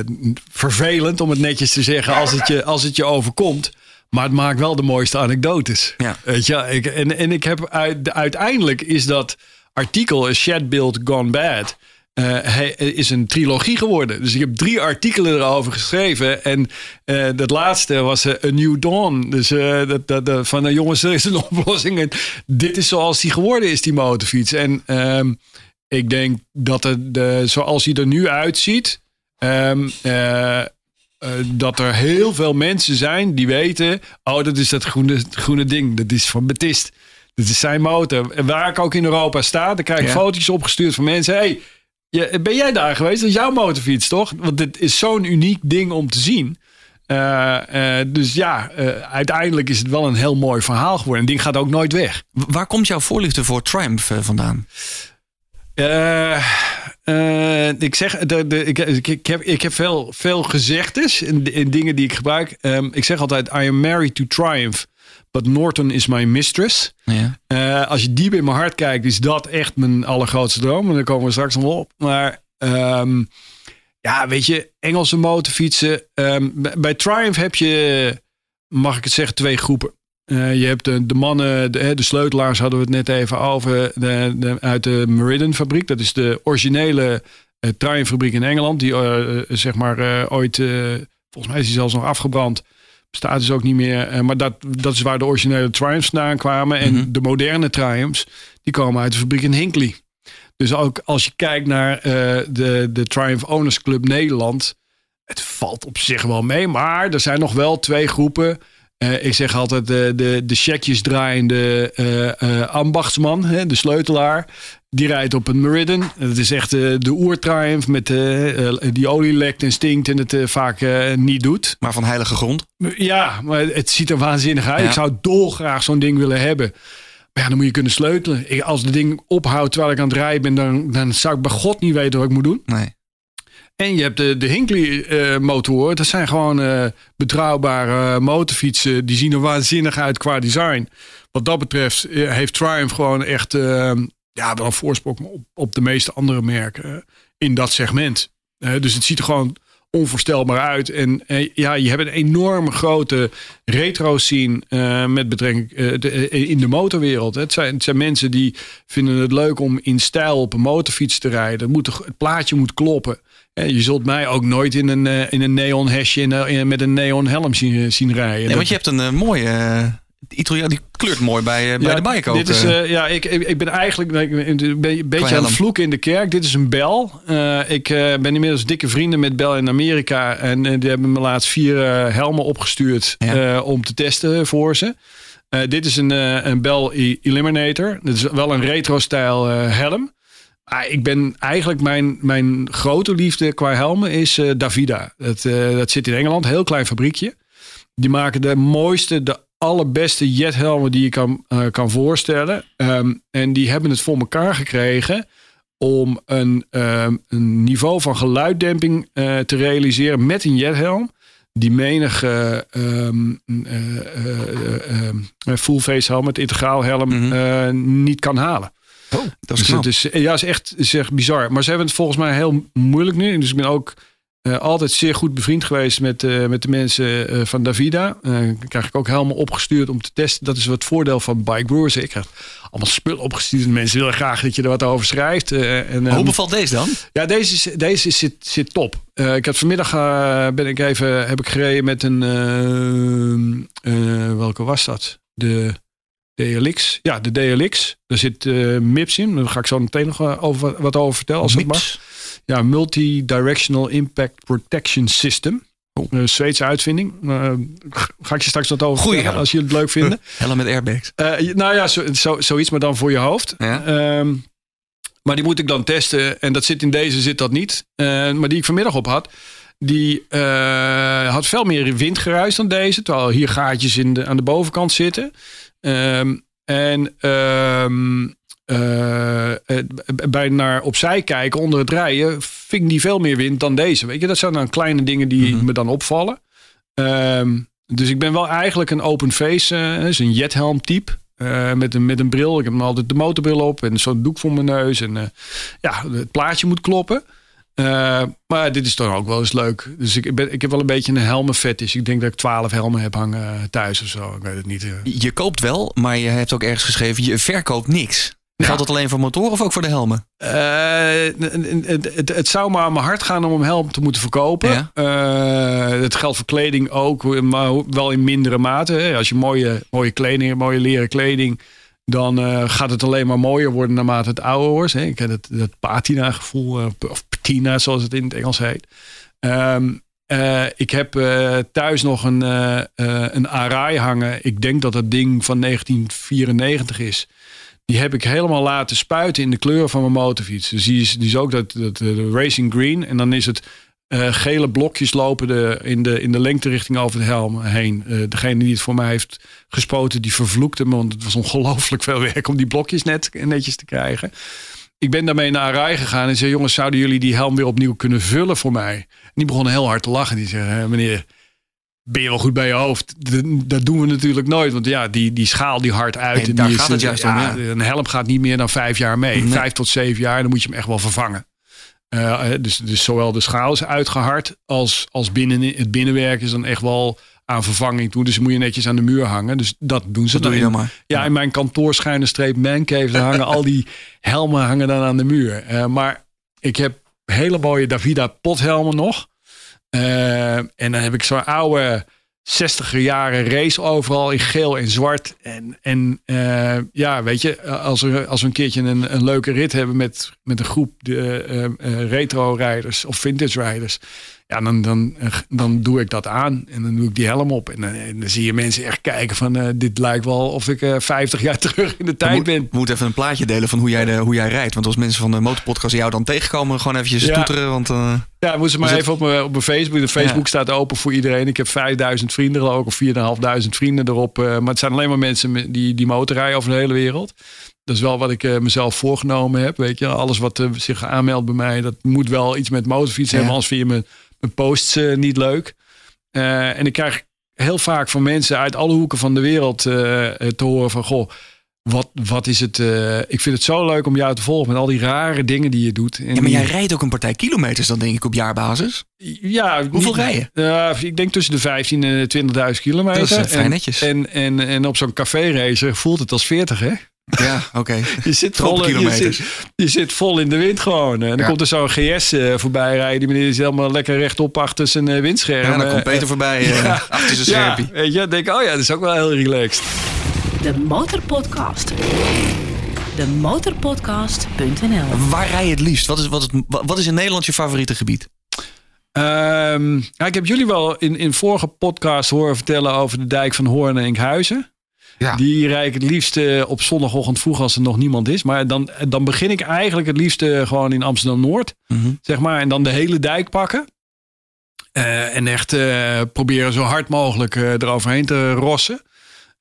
vervelend, om het netjes te zeggen, als het je, als het je overkomt. Maar het maakt wel de mooiste anekdotes. Ja. Weet je, ik, en, en ik heb uit, uiteindelijk is dat artikel, Shed Build Gone Bad uh, hij is een trilogie geworden. Dus ik heb drie artikelen erover geschreven. En uh, dat laatste was uh, A New Dawn. Dus dat, dat, dat, van jongens, er is een oplossing. En dit is zoals die geworden is, die motorfiets. En ehm, ik denk dat het, de, zoals hij er nu uitziet... Um, eh, dat er heel veel mensen zijn die weten... oh, dat is dat groene, groene ding. Dat is van Betist. Dat is zijn motor. En waar ik ook in Europa sta, dan krijg ik Ja. foto's opgestuurd van mensen. hey, je- ben jij daar geweest? Dat is jouw motorfiets, toch? Want dit is zo'n uniek ding om te zien. Eh, eh, dus ja, eh, uiteindelijk is het wel een heel mooi verhaal geworden. En ding gaat ook nooit weg. Waar komt jouw voorliefde voor Triumph vandaan? Ik zeg, de, de, ik, ik, heb, ik heb veel, veel gezegdes in, in dingen die ik gebruik. Ehm, ik zeg altijd, I am married to Triumph, but Norton is my mistress. Ja. Eh, als je diep in mijn hart kijkt, is dat echt mijn allergrootste droom. En daar komen we straks nog wel op. Maar ehm, ja, weet je, Engelse motorfietsen. ehm, bij- Triumph heb je, mag ik het zeggen, twee groepen. Eh, je hebt de, de mannen, de, de sleutelaars hadden we het net even over, de, de- uit de Meriden fabriek. Dat is de originele eh, Triumph fabriek in Engeland. Die zeg maar ooit, volgens mij is die zelfs nog afgebrand. Bestaat dus ook niet meer. Eh, maar dat, dat is waar de originele Triumphs vandaan kwamen. En Mhm. de moderne Triumphs, die komen uit de fabriek in Hinkley. Dus ook als je kijkt naar eh, de, de Triumph Owners Club Nederland. Het valt op zich wel mee. Maar er zijn nog wel twee groepen. Eh, ik zeg altijd de, de, de checkjes draaiende ambachtsman, hè, de sleutelaar. Die rijdt op een Meriden. Dat is echt eh, de oer-triumph met eh, die olie lekt en stinkt en het vaak niet doet. Maar van heilige grond. Ja, maar het ziet er waanzinnig uit. Ja. Ik zou dolgraag zo'n ding willen hebben. Maar ja, dan moet je kunnen sleutelen. Ik, als het ding ophoudt terwijl ik aan het rijden ben, dan, dan zou ik bij God niet weten wat ik moet doen. Nee. En je hebt de, de Hinkley eh motoren. Dat zijn gewoon betrouwbare motorfietsen. Die zien er waanzinnig uit qua design. Wat dat betreft heeft Triumph gewoon echt ja, wel een voorsprong op, op de meeste andere merken eh, in dat segment. Eh, dus het ziet er gewoon onvoorstelbaar uit. En eh, ja, je hebt een enorme grote retro scene met betrekking de- in de motorwereld. Het zijn, het zijn mensen die vinden het leuk om in stijl op een motorfiets te rijden. Het, moet, het plaatje moet kloppen. En je zult mij ook nooit in een, in een neon hesje in, in- met een neon helm zien, zien rijden. Nee, want je hebt een mooie... Italiaan, die kleurt mooi bij, eh, bij de bike ook. Dit is, eh. eh, ja, ik, ik, ik ben eigenlijk ik ben een beetje aan het vloeken in de kerk. Dit is een bel. Ik ben inmiddels dikke vrienden met Bel in Amerika. En die hebben me laatst vier helmen opgestuurd Ja. om te testen voor ze. Dit is een, een Bell E- Eliminator. Dit is wel een retro-stijl helm. Ah, ik ben eigenlijk mijn, mijn grote liefde qua helmen is Davida. Dat, dat zit in Engeland, heel klein fabriekje. Die maken de mooiste, de allerbeste jethelmen die je kan, eh, kan voorstellen. Ehm, en die hebben het voor elkaar gekregen om een, ehm, een niveau van geluiddemping eh, te realiseren met een jethelm. Die menige ehm, eh, eh, full face helm, het integraal helm, Mhm. niet kan halen. dat is Dus knap. het is, ja, is echt, is echt bizar. Maar ze hebben het volgens mij heel moeilijk nu. Dus ik ben ook eh, altijd zeer goed bevriend geweest met, eh, met de mensen eh, van Davida. Krijg ik ook helemaal opgestuurd om te testen. Dat is wat voordeel van Bike Brewers. Ik krijg allemaal spullen opgestuurd. En mensen willen graag dat je er wat over schrijft. en, Hoe ehm, bevalt deze dan? ja, deze, is, deze is- zit, zit top. Ik heb vanmiddag ben ik even heb ik gereden met een welke was dat? De DLX. Ja, de DLX. Daar zit MIPS in. Daar ga ik zo meteen nog over, wat over vertellen als dat mag. Ja, Multi-Directional Impact Protection System. Oh. Een Zweedse uitvinding. Eh, ga ik je straks wat over Goeie vertellen, helm. als je het leuk vindt. Helm met airbags. Eh, nou ja, zo, zo, zoiets, maar dan voor je hoofd. Ja. Ehm, maar die moet ik dan testen. En dat zit in deze, zit dat niet. Eh, maar die ik vanmiddag op had, die eh, had veel meer windgeruis dan deze. Terwijl hier gaatjes in de, aan de bovenkant zitten. Ehm, en ehm, eh, eh, bij naar opzij kijken onder het rijden, ving die veel meer wind dan deze. Weet je, dat zijn dan kleine dingen die Mhm. me dan opvallen. Ehm, dus ik ben wel eigenlijk een open face, eh dus een jethelm type. met, een, met een bril. Ik heb altijd de motorbril op en zo'n doek voor mijn neus. En ja, het plaatje moet kloppen. Maar dit is dan ook wel eens leuk. Dus ik, ben, ik heb wel een beetje een helmenfetish. Ik denk dat ik twaalf helmen heb hangen thuis of zo. Ik weet het niet. Je koopt wel, maar je hebt ook ergens geschreven, je verkoopt niks. Ja. Geldt dat alleen voor motoren of ook voor de helmen? Eh, het, het, zou maar aan mijn hart gaan om een helm te moeten verkopen. Ja. Eh, het geldt voor kleding ook, maar wel in mindere mate. Als je mooie, mooie kleding, mooie leren kleding, dan eh, gaat het alleen maar mooier worden naarmate het ouder wordt. hè. Ik heb dat, dat patina gevoel, of patina zoals het in het Engels heet. Ehm, eh, ik heb thuis nog een, uh, een Arai hangen. Ik denk dat dat ding van 1994 is. Die heb ik helemaal laten spuiten in de kleur van mijn motorfiets. Dus die is, ook dat, dat de Racing Green. En dan is het gele blokjes lopen de, in, de, in de lengterichting over de helm heen. degene die het voor mij heeft gespoten, die vervloekte me. Want het was ongelooflijk veel werk om die blokjes net, netjes te krijgen ik ben daarmee naar Arai gegaan en zei: Jongens, zouden jullie die helm weer opnieuw kunnen vullen voor mij? En die begonnen heel hard te lachen. Die zeggen: Meneer, ben je wel goed bij je hoofd? Dat doen we natuurlijk nooit. Want ja, die, die schaal die hard uit. en daar gaat het juist om. Ja. Een helm gaat niet meer dan vijf jaar mee. Vijf tot zeven jaar, dan moet je hem echt wel vervangen. Uh, dus, dus zowel de schaal is uitgehard als, als binnen, het binnenwerk is dan echt wel aan vervanging toe. Dus moet je netjes aan de muur hangen. Dus dat doen ze dat dan. Doe je maar. Ja, in mijn kantoor schuine streep mancave. Hangen al die helmen hangen dan aan de muur. Uh, maar ik heb hele mooie Davida pothelmen nog. Uh, en dan heb ik zo'n oude 60 jaren race overal in geel en zwart. En, en uh, ja, weet je, als, er, als we een keertje een, een leuke rit hebben met, met een groep de, retro-rijders of vintage-rijders ja, dan, dan, dan doe ik dat aan en dan doe ik die helm op. En dan, dan zie je mensen echt kijken van uh, dit lijkt wel of ik uh, eh, 50 jaar terug in de tijd ben. We moeten even een plaatje delen van hoe jij, de, hoe jij rijdt. Want als mensen van de motorpodcast jou dan tegenkomen, gewoon eventjes ja. toeteren. Want, uh, ja, moeten maar even op mijn, op mijn Facebook. De Facebook ja. staat open voor iedereen. Ik heb 5000 vrienden ik, of 4.500 vrienden erop. maar het zijn alleen maar mensen die, die motorrijden over de hele wereld. Dat is wel wat ik mezelf voorgenomen heb. Weet je, alles wat zich aanmeldt bij mij, dat moet wel iets met motorfiets hebben. Anders vind je me posts uh, niet leuk. Uh, en ik krijg heel vaak van mensen uit alle hoeken van de wereld uh, te horen van... Goh, wat, wat is het? ik vind het zo leuk om jou te volgen met al die rare dingen die je doet. En ja, maar jij rijdt ook een partij kilometers dan denk ik op jaarbasis. Ja. Hoeveel rijden? ik denk tussen de 15 en 20.000 kilometer. Dat is vrij netjes. En, en, en op zo'n café racer voelt het als 40 hè? Ja, oké. Je, zit vol, je, zit, je zit vol in de wind gewoon. En dan ja. komt er zo'n GS uh, voorbij rijden. Die meneer is helemaal lekker rechtop achter zijn uh, windscherm. Ja, dan komt Peter voorbij ja. achter zijn schermpje. weet je, denk oh ja, dat is ook wel heel relaxed. De Motorpodcast. De motorpodcast.nl Waar rij je het liefst? Wat is, wat, is, wat is in Nederland je favoriete gebied? Um, ja, ik heb jullie wel in, in vorige podcast horen vertellen over de dijk van Hoorn en Enkhuizen. Ja. Die rijd ik het liefst op zondagochtend vroeg als er nog niemand is. Maar dan, dan begin ik eigenlijk het liefst gewoon in Amsterdam-Noord. Mm -hmm. Zeg maar. En dan de hele dijk pakken. Uh, en echt uh, proberen zo hard mogelijk uh, eroverheen te rossen.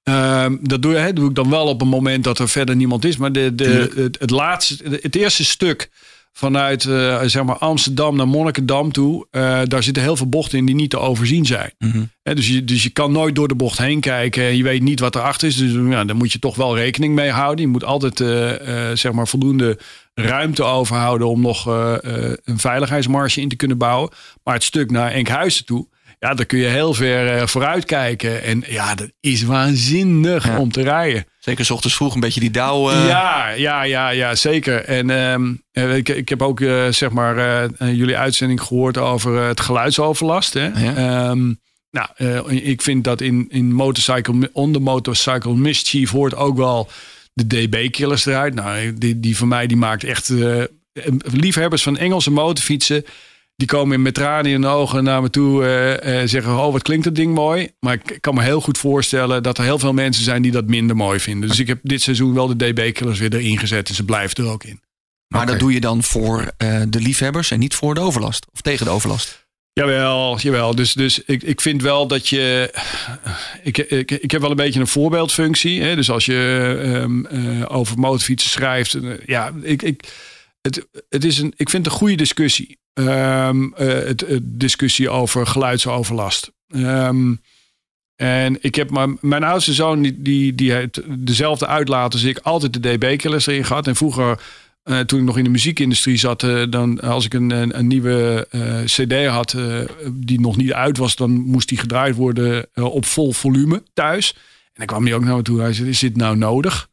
Ehm, dat doe, hè, doe ik dan wel op een moment dat er verder niemand is. Maar de, de, het, het, laatste, het eerste stuk vanuit uh, zeg maar Amsterdam naar Monnikendam toe. Uh, daar zitten heel veel bochten in die niet te overzien zijn. Mm -hmm. He, dus, je, dus je kan nooit door de bocht heen kijken. En je weet niet wat erachter is. Dus ja, daar moet je toch wel rekening mee houden. Je moet altijd uh, zeg maar voldoende ruimte overhouden om nog een veiligheidsmarge in te kunnen bouwen. Maar het stuk naar Enkhuizen toe. Ja, daar kun je heel ver vooruit kijken. En ja, dat is waanzinnig ja. om te rijden. Zeker s ochtends vroeg een beetje die dauw. Uh... Ja, ja, ja, ja, zeker. En um, ik, ik heb ook uh, zeg maar jullie uitzending gehoord over het geluidsoverlast. Hè? Ja. Um, nou, ik vind dat in, in motorcycle, on the motorcycle mischief hoort ook wel de DB-killers eruit. Nou, die, die van mij die maakt echt liefhebbers van Engelse motorfietsen die komen met tranen in de ogen naar me toe uh, uh, zeggen: Oh, wat klinkt dat ding mooi. Maar ik kan me heel goed voorstellen dat er heel veel mensen zijn die dat minder mooi vinden. Dus ik heb dit seizoen wel de DB-killers weer erin gezet en ze blijven er ook in. Maar okay. dat doe je dan voor uh, de liefhebbers en niet voor de overlast of tegen de overlast? Jawel, jawel. Dus, dus ik, ik vind wel dat je. Ik, ik, ik heb wel een beetje een voorbeeldfunctie. Hè? Dus als je um, over motorfietsen schrijft. ja, ik. ik het, het is een, ik vind het een goede discussie. Um, uh, het, discussie over geluidsoverlast. Um, en ik heb mijn oudste zoon, die, die, die heeft dezelfde uitlaat als ik, altijd de DB-killers erin gehad. En vroeger, uh, toen ik nog in de muziekindustrie zat, uh, dan als ik een, een, een nieuwe CD had die nog niet uit was, dan moest die gedraaid worden op vol volume thuis. En dan kwam hij ook naar me toe. Hij zei: Is dit nou nodig?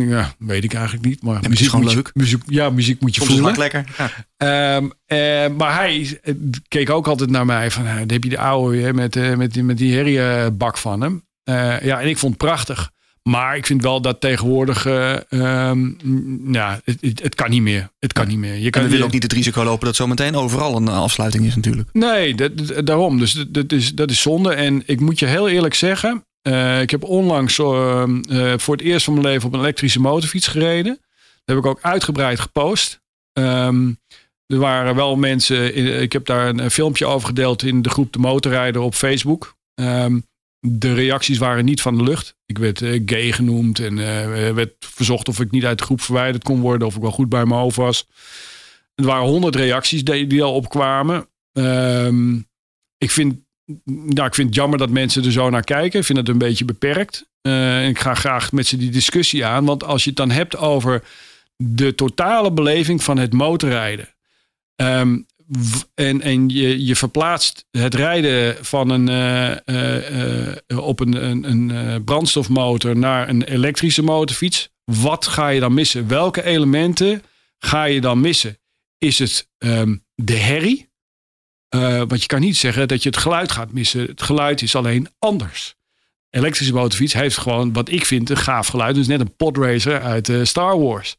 Ja, weet ik eigenlijk niet. Maar ja, muziek is gewoon leuk. Je, muziek, ja, muziek moet je Soms voelen. lekker. Ja. Um, uh, maar hij keek ook altijd naar mij van, dan heb je de oude hè, met, uh, met, die, met die herriebak van hem. Ja, en ik vond het prachtig. Maar ik vind wel dat tegenwoordig, eh, ehm, ja, het, het, het kan niet meer. Het kan niet meer. Je En kan we willen ook niet het risico lopen dat zometeen overal een eh, afsluiting is natuurlijk. Nee, dat, dat- daarom. Dus dat, dat is, dat is zonde. En ik moet je heel eerlijk zeggen. Eh, ik heb onlangs eh, eh, voor het eerst van mijn leven op een elektrische motorfiets gereden. Dat heb ik ook uitgebreid gepost. Ehm, er waren wel mensen. in- Ik heb daar een, filmpje over gedeeld in de groep De Motorrijder op Facebook. Ehm, de reacties waren niet van de lucht. Ik werd eh, gay genoemd en eh, werd verzocht of ik niet uit de groep verwijderd kon worden. Of ik wel goed bij mijn hoofd was. Er waren honderd reacties die, die al opkwamen. Ehm, ik, vind, nou, ik vind het jammer dat mensen er zo naar kijken. Ik vind het een beetje beperkt. Eh, ik ga graag met ze die discussie aan. Want als je het dan hebt over de totale beleving van het motorrijden. Ehm, en en je, je verplaatst het rijden van een, eh, eh, op een, een, brandstofmotor naar een elektrische motorfiets. Wat ga je dan missen? Welke elementen ga je dan missen? Is het ehm, de herrie? Eh, want je kan niet zeggen dat je het geluid gaat missen. Het geluid is alleen anders. Elektrische motorfiets heeft gewoon, wat ik vind, een gaaf geluid. Dus net een podracer uit eh, Star Wars.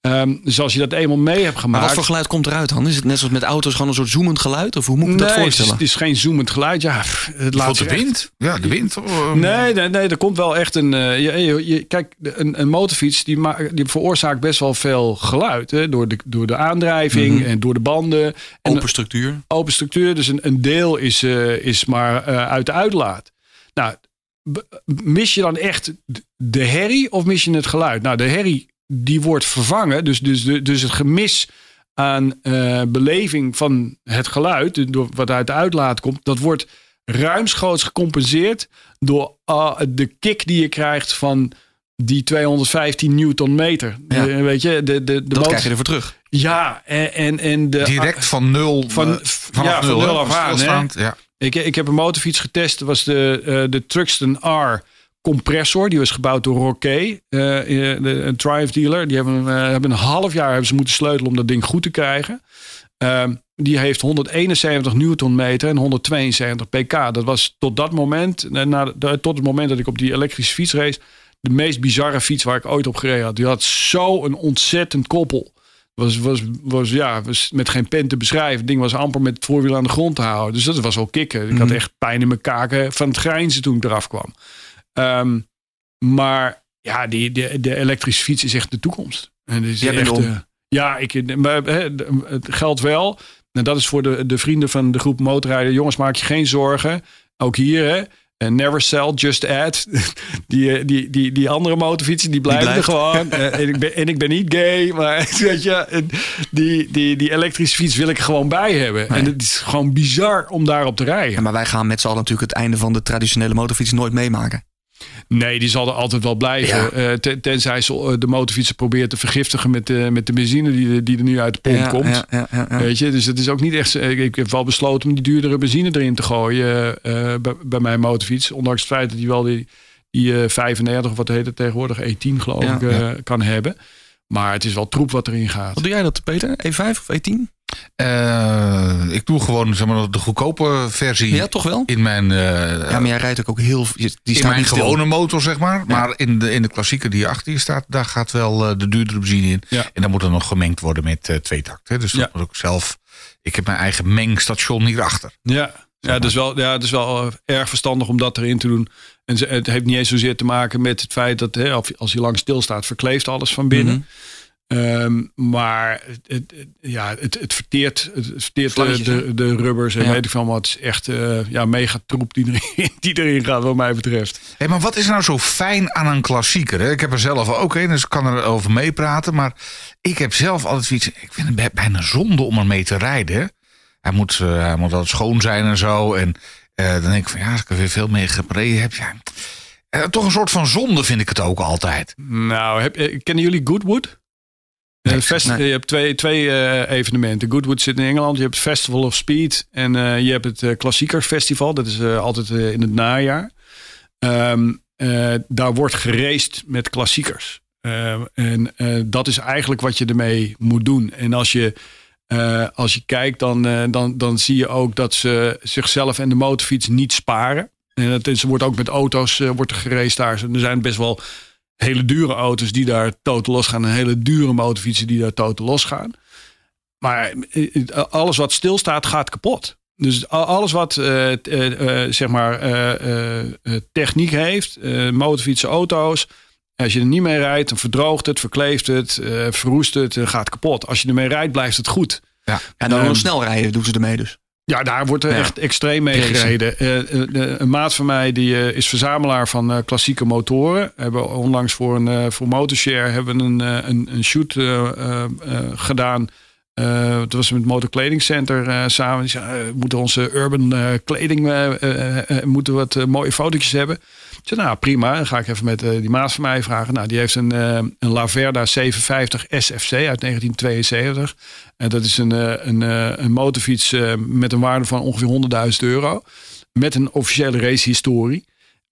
Ehm, dus als je dat eenmaal mee hebt Maar gemaakt. wat voor geluid komt eruit dan? Is het net zoals met auto's gewoon een soort zoemend geluid? Of hoe moet ik me dat nee, het is, voorstellen? het is geen zoemend geluid. Ja, het laat de echt- wind? Ja, de wind. Nee, nee, nee, er komt wel echt een. eh, je, je, je- kijk, een, een motorfiets die, die veroorzaakt best wel veel geluid. Hè, door, de, door de aandrijving Mhm. en door de banden. En Open structuur. open structuur. Dus een, een deel is, eh, is maar eh, uit de uitlaat. Nou, mis je dan echt de herrie of mis je het geluid? Nou, de herrie die wordt vervangen. Dus, dus, de- dus het gemis aan eh, beleving van het geluid, door wat uit de uitlaat komt, dat wordt ruimschoots gecompenseerd door ah, de kick die je krijgt van die 215 newton meter. Ja. De- weet je, de, de, de Dat motor- krijg je ervoor terug. Ja, en, en, en de, Direct van nul. Van- eh, vanaf ja, van nul, af aan? Stilstaand, Ja. Ik, ik heb een motorfiets getest. Dat was de, eh, de Truxton R compressor. Die was gebouwd door Roquet, eh, eh, een Triumph dealer. Die hebben, eh, hebben een half jaar hebben ze moeten sleutelen om dat ding goed te krijgen. Ehm, die heeft 171 newtonmeter en 172 pk. Dat was tot dat moment, na, de- tot het moment dat ik op die elektrische fiets race, de meest bizarre fiets waar ik ooit op gereden had. Die had zo een ontzettend koppel. Was, was, was, ja, was met geen pen te beschrijven. Het ding was amper met het voorwiel aan de grond te houden. Dus dat was wel kicken. Ik had Mhm. echt pijn in mijn kaken van het grijnzen toen ik eraf kwam. Ehm, maar ja, die, de, de elektrische fiets is echt de toekomst. En is bent echt, eh, ja, ik, maar, het geldt wel. En dat is voor de, de vrienden van de groep motorrijden. Jongens, maak je geen zorgen. Ook hier, hè. Never sell, just add. Die, eh, die, die, die andere motorfietsen, die blijven er gewoon. Eh, en, ik ben, en ik ben niet gay, maar weet je, die, die, die elektrische fiets wil ik er gewoon bij hebben. En het is gewoon bizar om daarop te rijden. Ja, maar wij gaan met z'n allen natuurlijk het einde van de traditionele motorfiets nooit meemaken. Nee, die zal er altijd wel blijven. Ja. Eh, ten- tenzij ze eh, de motorfietsen probeert te vergiftigen met de, met de benzine die, die er nu uit de pomp Ja, komt. ja, ja, ja, ja. Weet je, dus het is ook niet echt. Ik, heb wel besloten om die duurdere benzine erin te gooien eh, bij, bij mijn motorfiets. Ondanks het feit dat hij wel die, die eh, 35 of wat heet het tegenwoordig, E10 geloof ik, kan hebben. Maar het is wel troep wat erin gaat. Wat doe jij dat, Peter? E5 of E10? Eh, ik doe gewoon zeg maar, de goedkope versie Ja, toch wel? in mijn, eh, Ja, maar jij rijdt ook, ook heel... Die in staat mijn niet stil. gewone motor, zeg maar. Maar in de, in de klassieker die achter je staat, daar gaat wel eh, de duurdere benzine in. Ja. En dan moet er nog gemengd worden met eh twee takten. Dus dat Ja. moet ik zelf. Ik heb mijn eigen mengstation hierachter. Ja, ja, het is wel, ja, het is wel erg verstandig om dat erin te doen. En het heeft niet eens zozeer te maken met het feit dat hè, als- als je lang stilstaat, verkleeft alles van binnen. Mhm. Ehm, maar het, ja, het, het verteert, het verteert de, de, de rubbers en Ja. weet ik van wat. Het is echt eh, ja, mega troep die erin, die erin gaat, wat mij betreft. Hé, maar wat is nou zo fijn aan een klassieker? Hè? Ik heb er zelf ook een, dus ik kan er over meepraten. Maar ik heb zelf altijd zoiets. Ik vind het bij- bijna zonde om ermee te rijden. hè. Hij moet, eh, hij moet altijd schoon zijn en zo. En eh, dan denk ik van ja, als ik er weer veel mee gereden heb. Ja, eh, toch een soort van zonde vind ik het ook altijd. Nou, heb, kennen jullie Goodwood? Nee, fest- nee. Je hebt twee, twee eh, evenementen. Goodwood zit in Engeland. Je hebt het Festival of Speed. En eh, je hebt het eh, Klassiekers Festival. Dat is altijd in het najaar. Ehm, eh, daar wordt geraced met klassiekers. En dat is eigenlijk wat je ermee moet doen. En als je, als je kijkt, dan, dan, dan zie je ook dat ze zichzelf en de motorfiets niet sparen. En het is, wordt ook met auto's uh, wordt er geraced daar. Er zijn best wel hele dure auto's die daar totaal losgaan. En hele dure motorfietsen die daar totaal losgaan. Maar alles wat stilstaat gaat kapot. Dus alles wat uh, uh, zeg maar techniek heeft, motorfietsen, auto's. Als je er niet mee rijdt, dan verdroogt het, verkleeft het, verroest het, gaat kapot. Als je ermee rijdt, blijft het goed. Ja. En dan um, snel rijden doen ze ermee dus. Ja, daar wordt er echt extreem mee gereden. een maat van mij die is verzamelaar van klassieke motoren. We hebben onlangs voor een voor Motorshare hebben een, een, een shoot gedaan uh, het was met Motor Center uh, samen. Die uh, moeten onze urban kleding moeten wat mooie fotootjes hebben. Ik nou prima. Dan ga ik even met die maat van mij vragen. Nou, die heeft een, een Laverda 750 SFC uit 1972. En dat is een, een, een motorfiets met een waarde van ongeveer 100.000 euro. Met een officiële racehistorie.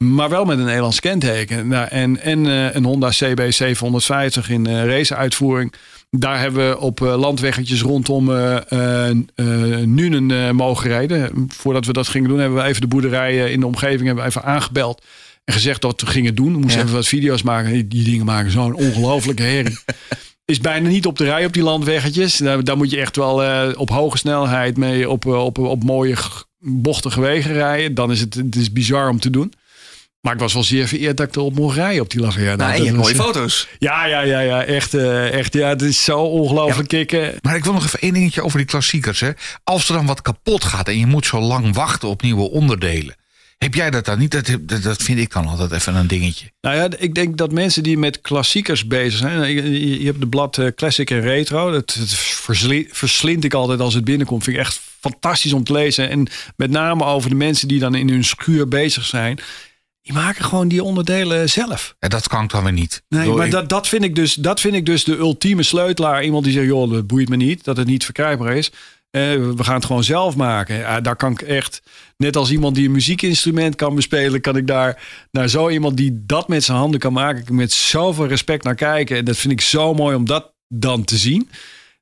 Maar wel met een Nederlands kenteken. Nou, en en een Honda CB 750 in raceuitvoering. Daar hebben we op eh, landweggetjes rondom uh, Nuenen mogen rijden. Voordat we dat gingen doen, hebben we even de boerderijen in de omgeving hebben we even aangebeld. En gezegd dat we gingen doen. We moesten even wat video's maken. Die dingen maken zo'n ongelofelijke herrie. is bijna niet op de rij op die landweggetjes. Daar, daar moet je echt wel op hoge snelheid mee op, op, op mooie bochtige wegen rijden. Dan is het, het is bizar om te doen. Maar ik was wel zeer vereerd dat ik erop mocht rijden op die Laverna. Nou, en je mooie foto's. Ja, ja, ja, ja. Echt, uh, echt ja, het is zo ongelooflijk ja, kicken. Maar ik wil nog even één dingetje over die klassiekers. Hè. Als er dan wat kapot gaat en je moet zo lang wachten op nieuwe onderdelen. Heb jij dat dan niet? Dat, dat, vind ik dan altijd even een dingetje. Nou ja, ik denk dat mensen die met klassiekers bezig zijn. Je, je hebt de blad uh, Classic en Retro. Dat, dat verslind ik altijd als het binnenkomt. Vind ik echt fantastisch om te lezen. En met name over de mensen die dan in hun schuur bezig zijn. Die maken gewoon die onderdelen zelf. En dat kan ik dan weer niet. Nee, maar dat, dat, vind ik dus, dat vind ik dus de ultieme sleutelaar. Iemand die zegt, joh, dat boeit me niet dat het niet verkrijgbaar is. Eh, we gaan het gewoon zelf maken. Ja, daar kan ik echt, net als iemand die een muziekinstrument kan bespelen, kan ik daar naar zo iemand die dat met zijn handen kan maken, met zoveel respect naar kijken. En dat vind ik zo mooi om dat dan te zien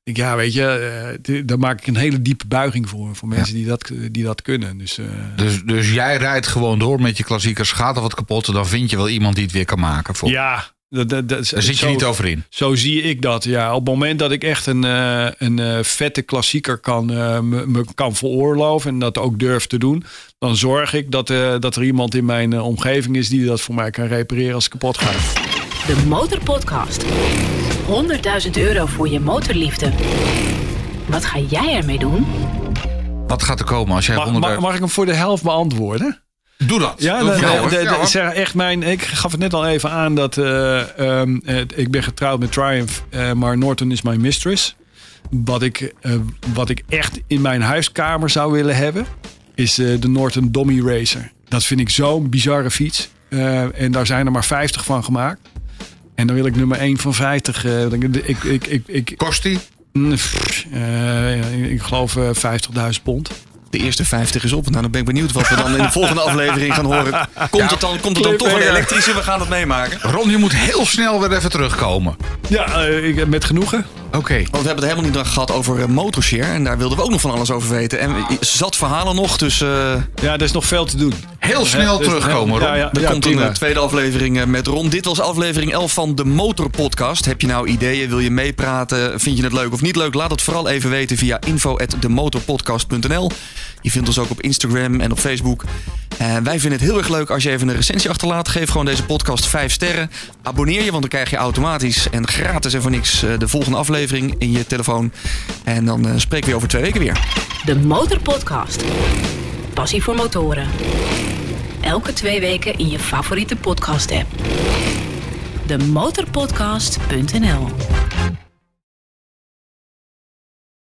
ik, ja, weet je, uh, daar maak ik een hele diepe buiging voor. Voor mensen die, dat, die dat kunnen. Dus, uh, dus, dus jij rijdt gewoon door met je klassiekers. Gaat er wat kapot, dan vind je wel iemand die het weer kan maken. Voor. Ja, dat, dat, Daar zit je niet over in. Zo zie ik dat. Ja, op het moment dat ik echt een, uh, een vette klassieker kan, me, me, kan veroorloven en dat ook durf te doen, dan zorg ik dat, dat er iemand in mijn omgeving is die dat voor mij kan repareren als het kapot gaat. De Motorpodcast. 100.000 euro voor je motorliefde. Wat ga jij ermee doen? Wat gaat er komen als jij mag, 100 mag, mag ik hem voor de helft beantwoorden? Doe dat. Ja, de, de, zeg echt mijn. Ik gaf het net al even aan dat uh, um, ik ben getrouwd met Triumph, uh, maar Norton is mijn mistress. Wat ik, uh, wat ik echt in mijn huiskamer zou willen hebben, is de Norton Dommy Racer. Dat vind ik zo'n bizarre fiets. en daar zijn er maar 50 van gemaakt. En dan wil ik nummer 1 van 50. Uh, ik, ik, ik, ik, Kost die? Uh, ik geloof 50.000 pond. De eerste 50 is op. Nou, dan ben ik benieuwd wat we dan in de volgende aflevering gaan horen. Komt ja, het dan, komt het dan toch een elektrische? We gaan het meemaken. Ron, je moet heel snel weer even terugkomen. Ja, uh, met genoegen. Oké. Okay. Want we hebben het helemaal niet gehad over uh, Motorshare. En daar wilden we ook nog van alles over weten. En zat verhalen nog, dus... Uh... Ja, er is nog veel te doen. Heel snel dus, terugkomen, Ron. Ja, ja, er komt een tweede aflevering met Ron. Dit was aflevering 11 van de Motor Podcast. Heb je nou ideeën? Wil je meepraten? Vind je het leuk of niet leuk? Laat het vooral even weten via info.demotorpodcast.nl. Je vindt ons ook op Instagram en op Facebook. En wij vinden het heel erg leuk als je even een recensie achterlaat. Geef gewoon deze podcast 5 sterren. Abonneer je, want dan krijg je automatisch en gratis en voor niks de volgende in je telefoon. En dan uh, spreken we over twee weken weer. De Motorpodcast. Passie voor motoren. Elke twee weken in je favoriete podcast app. De motorpodcast.nl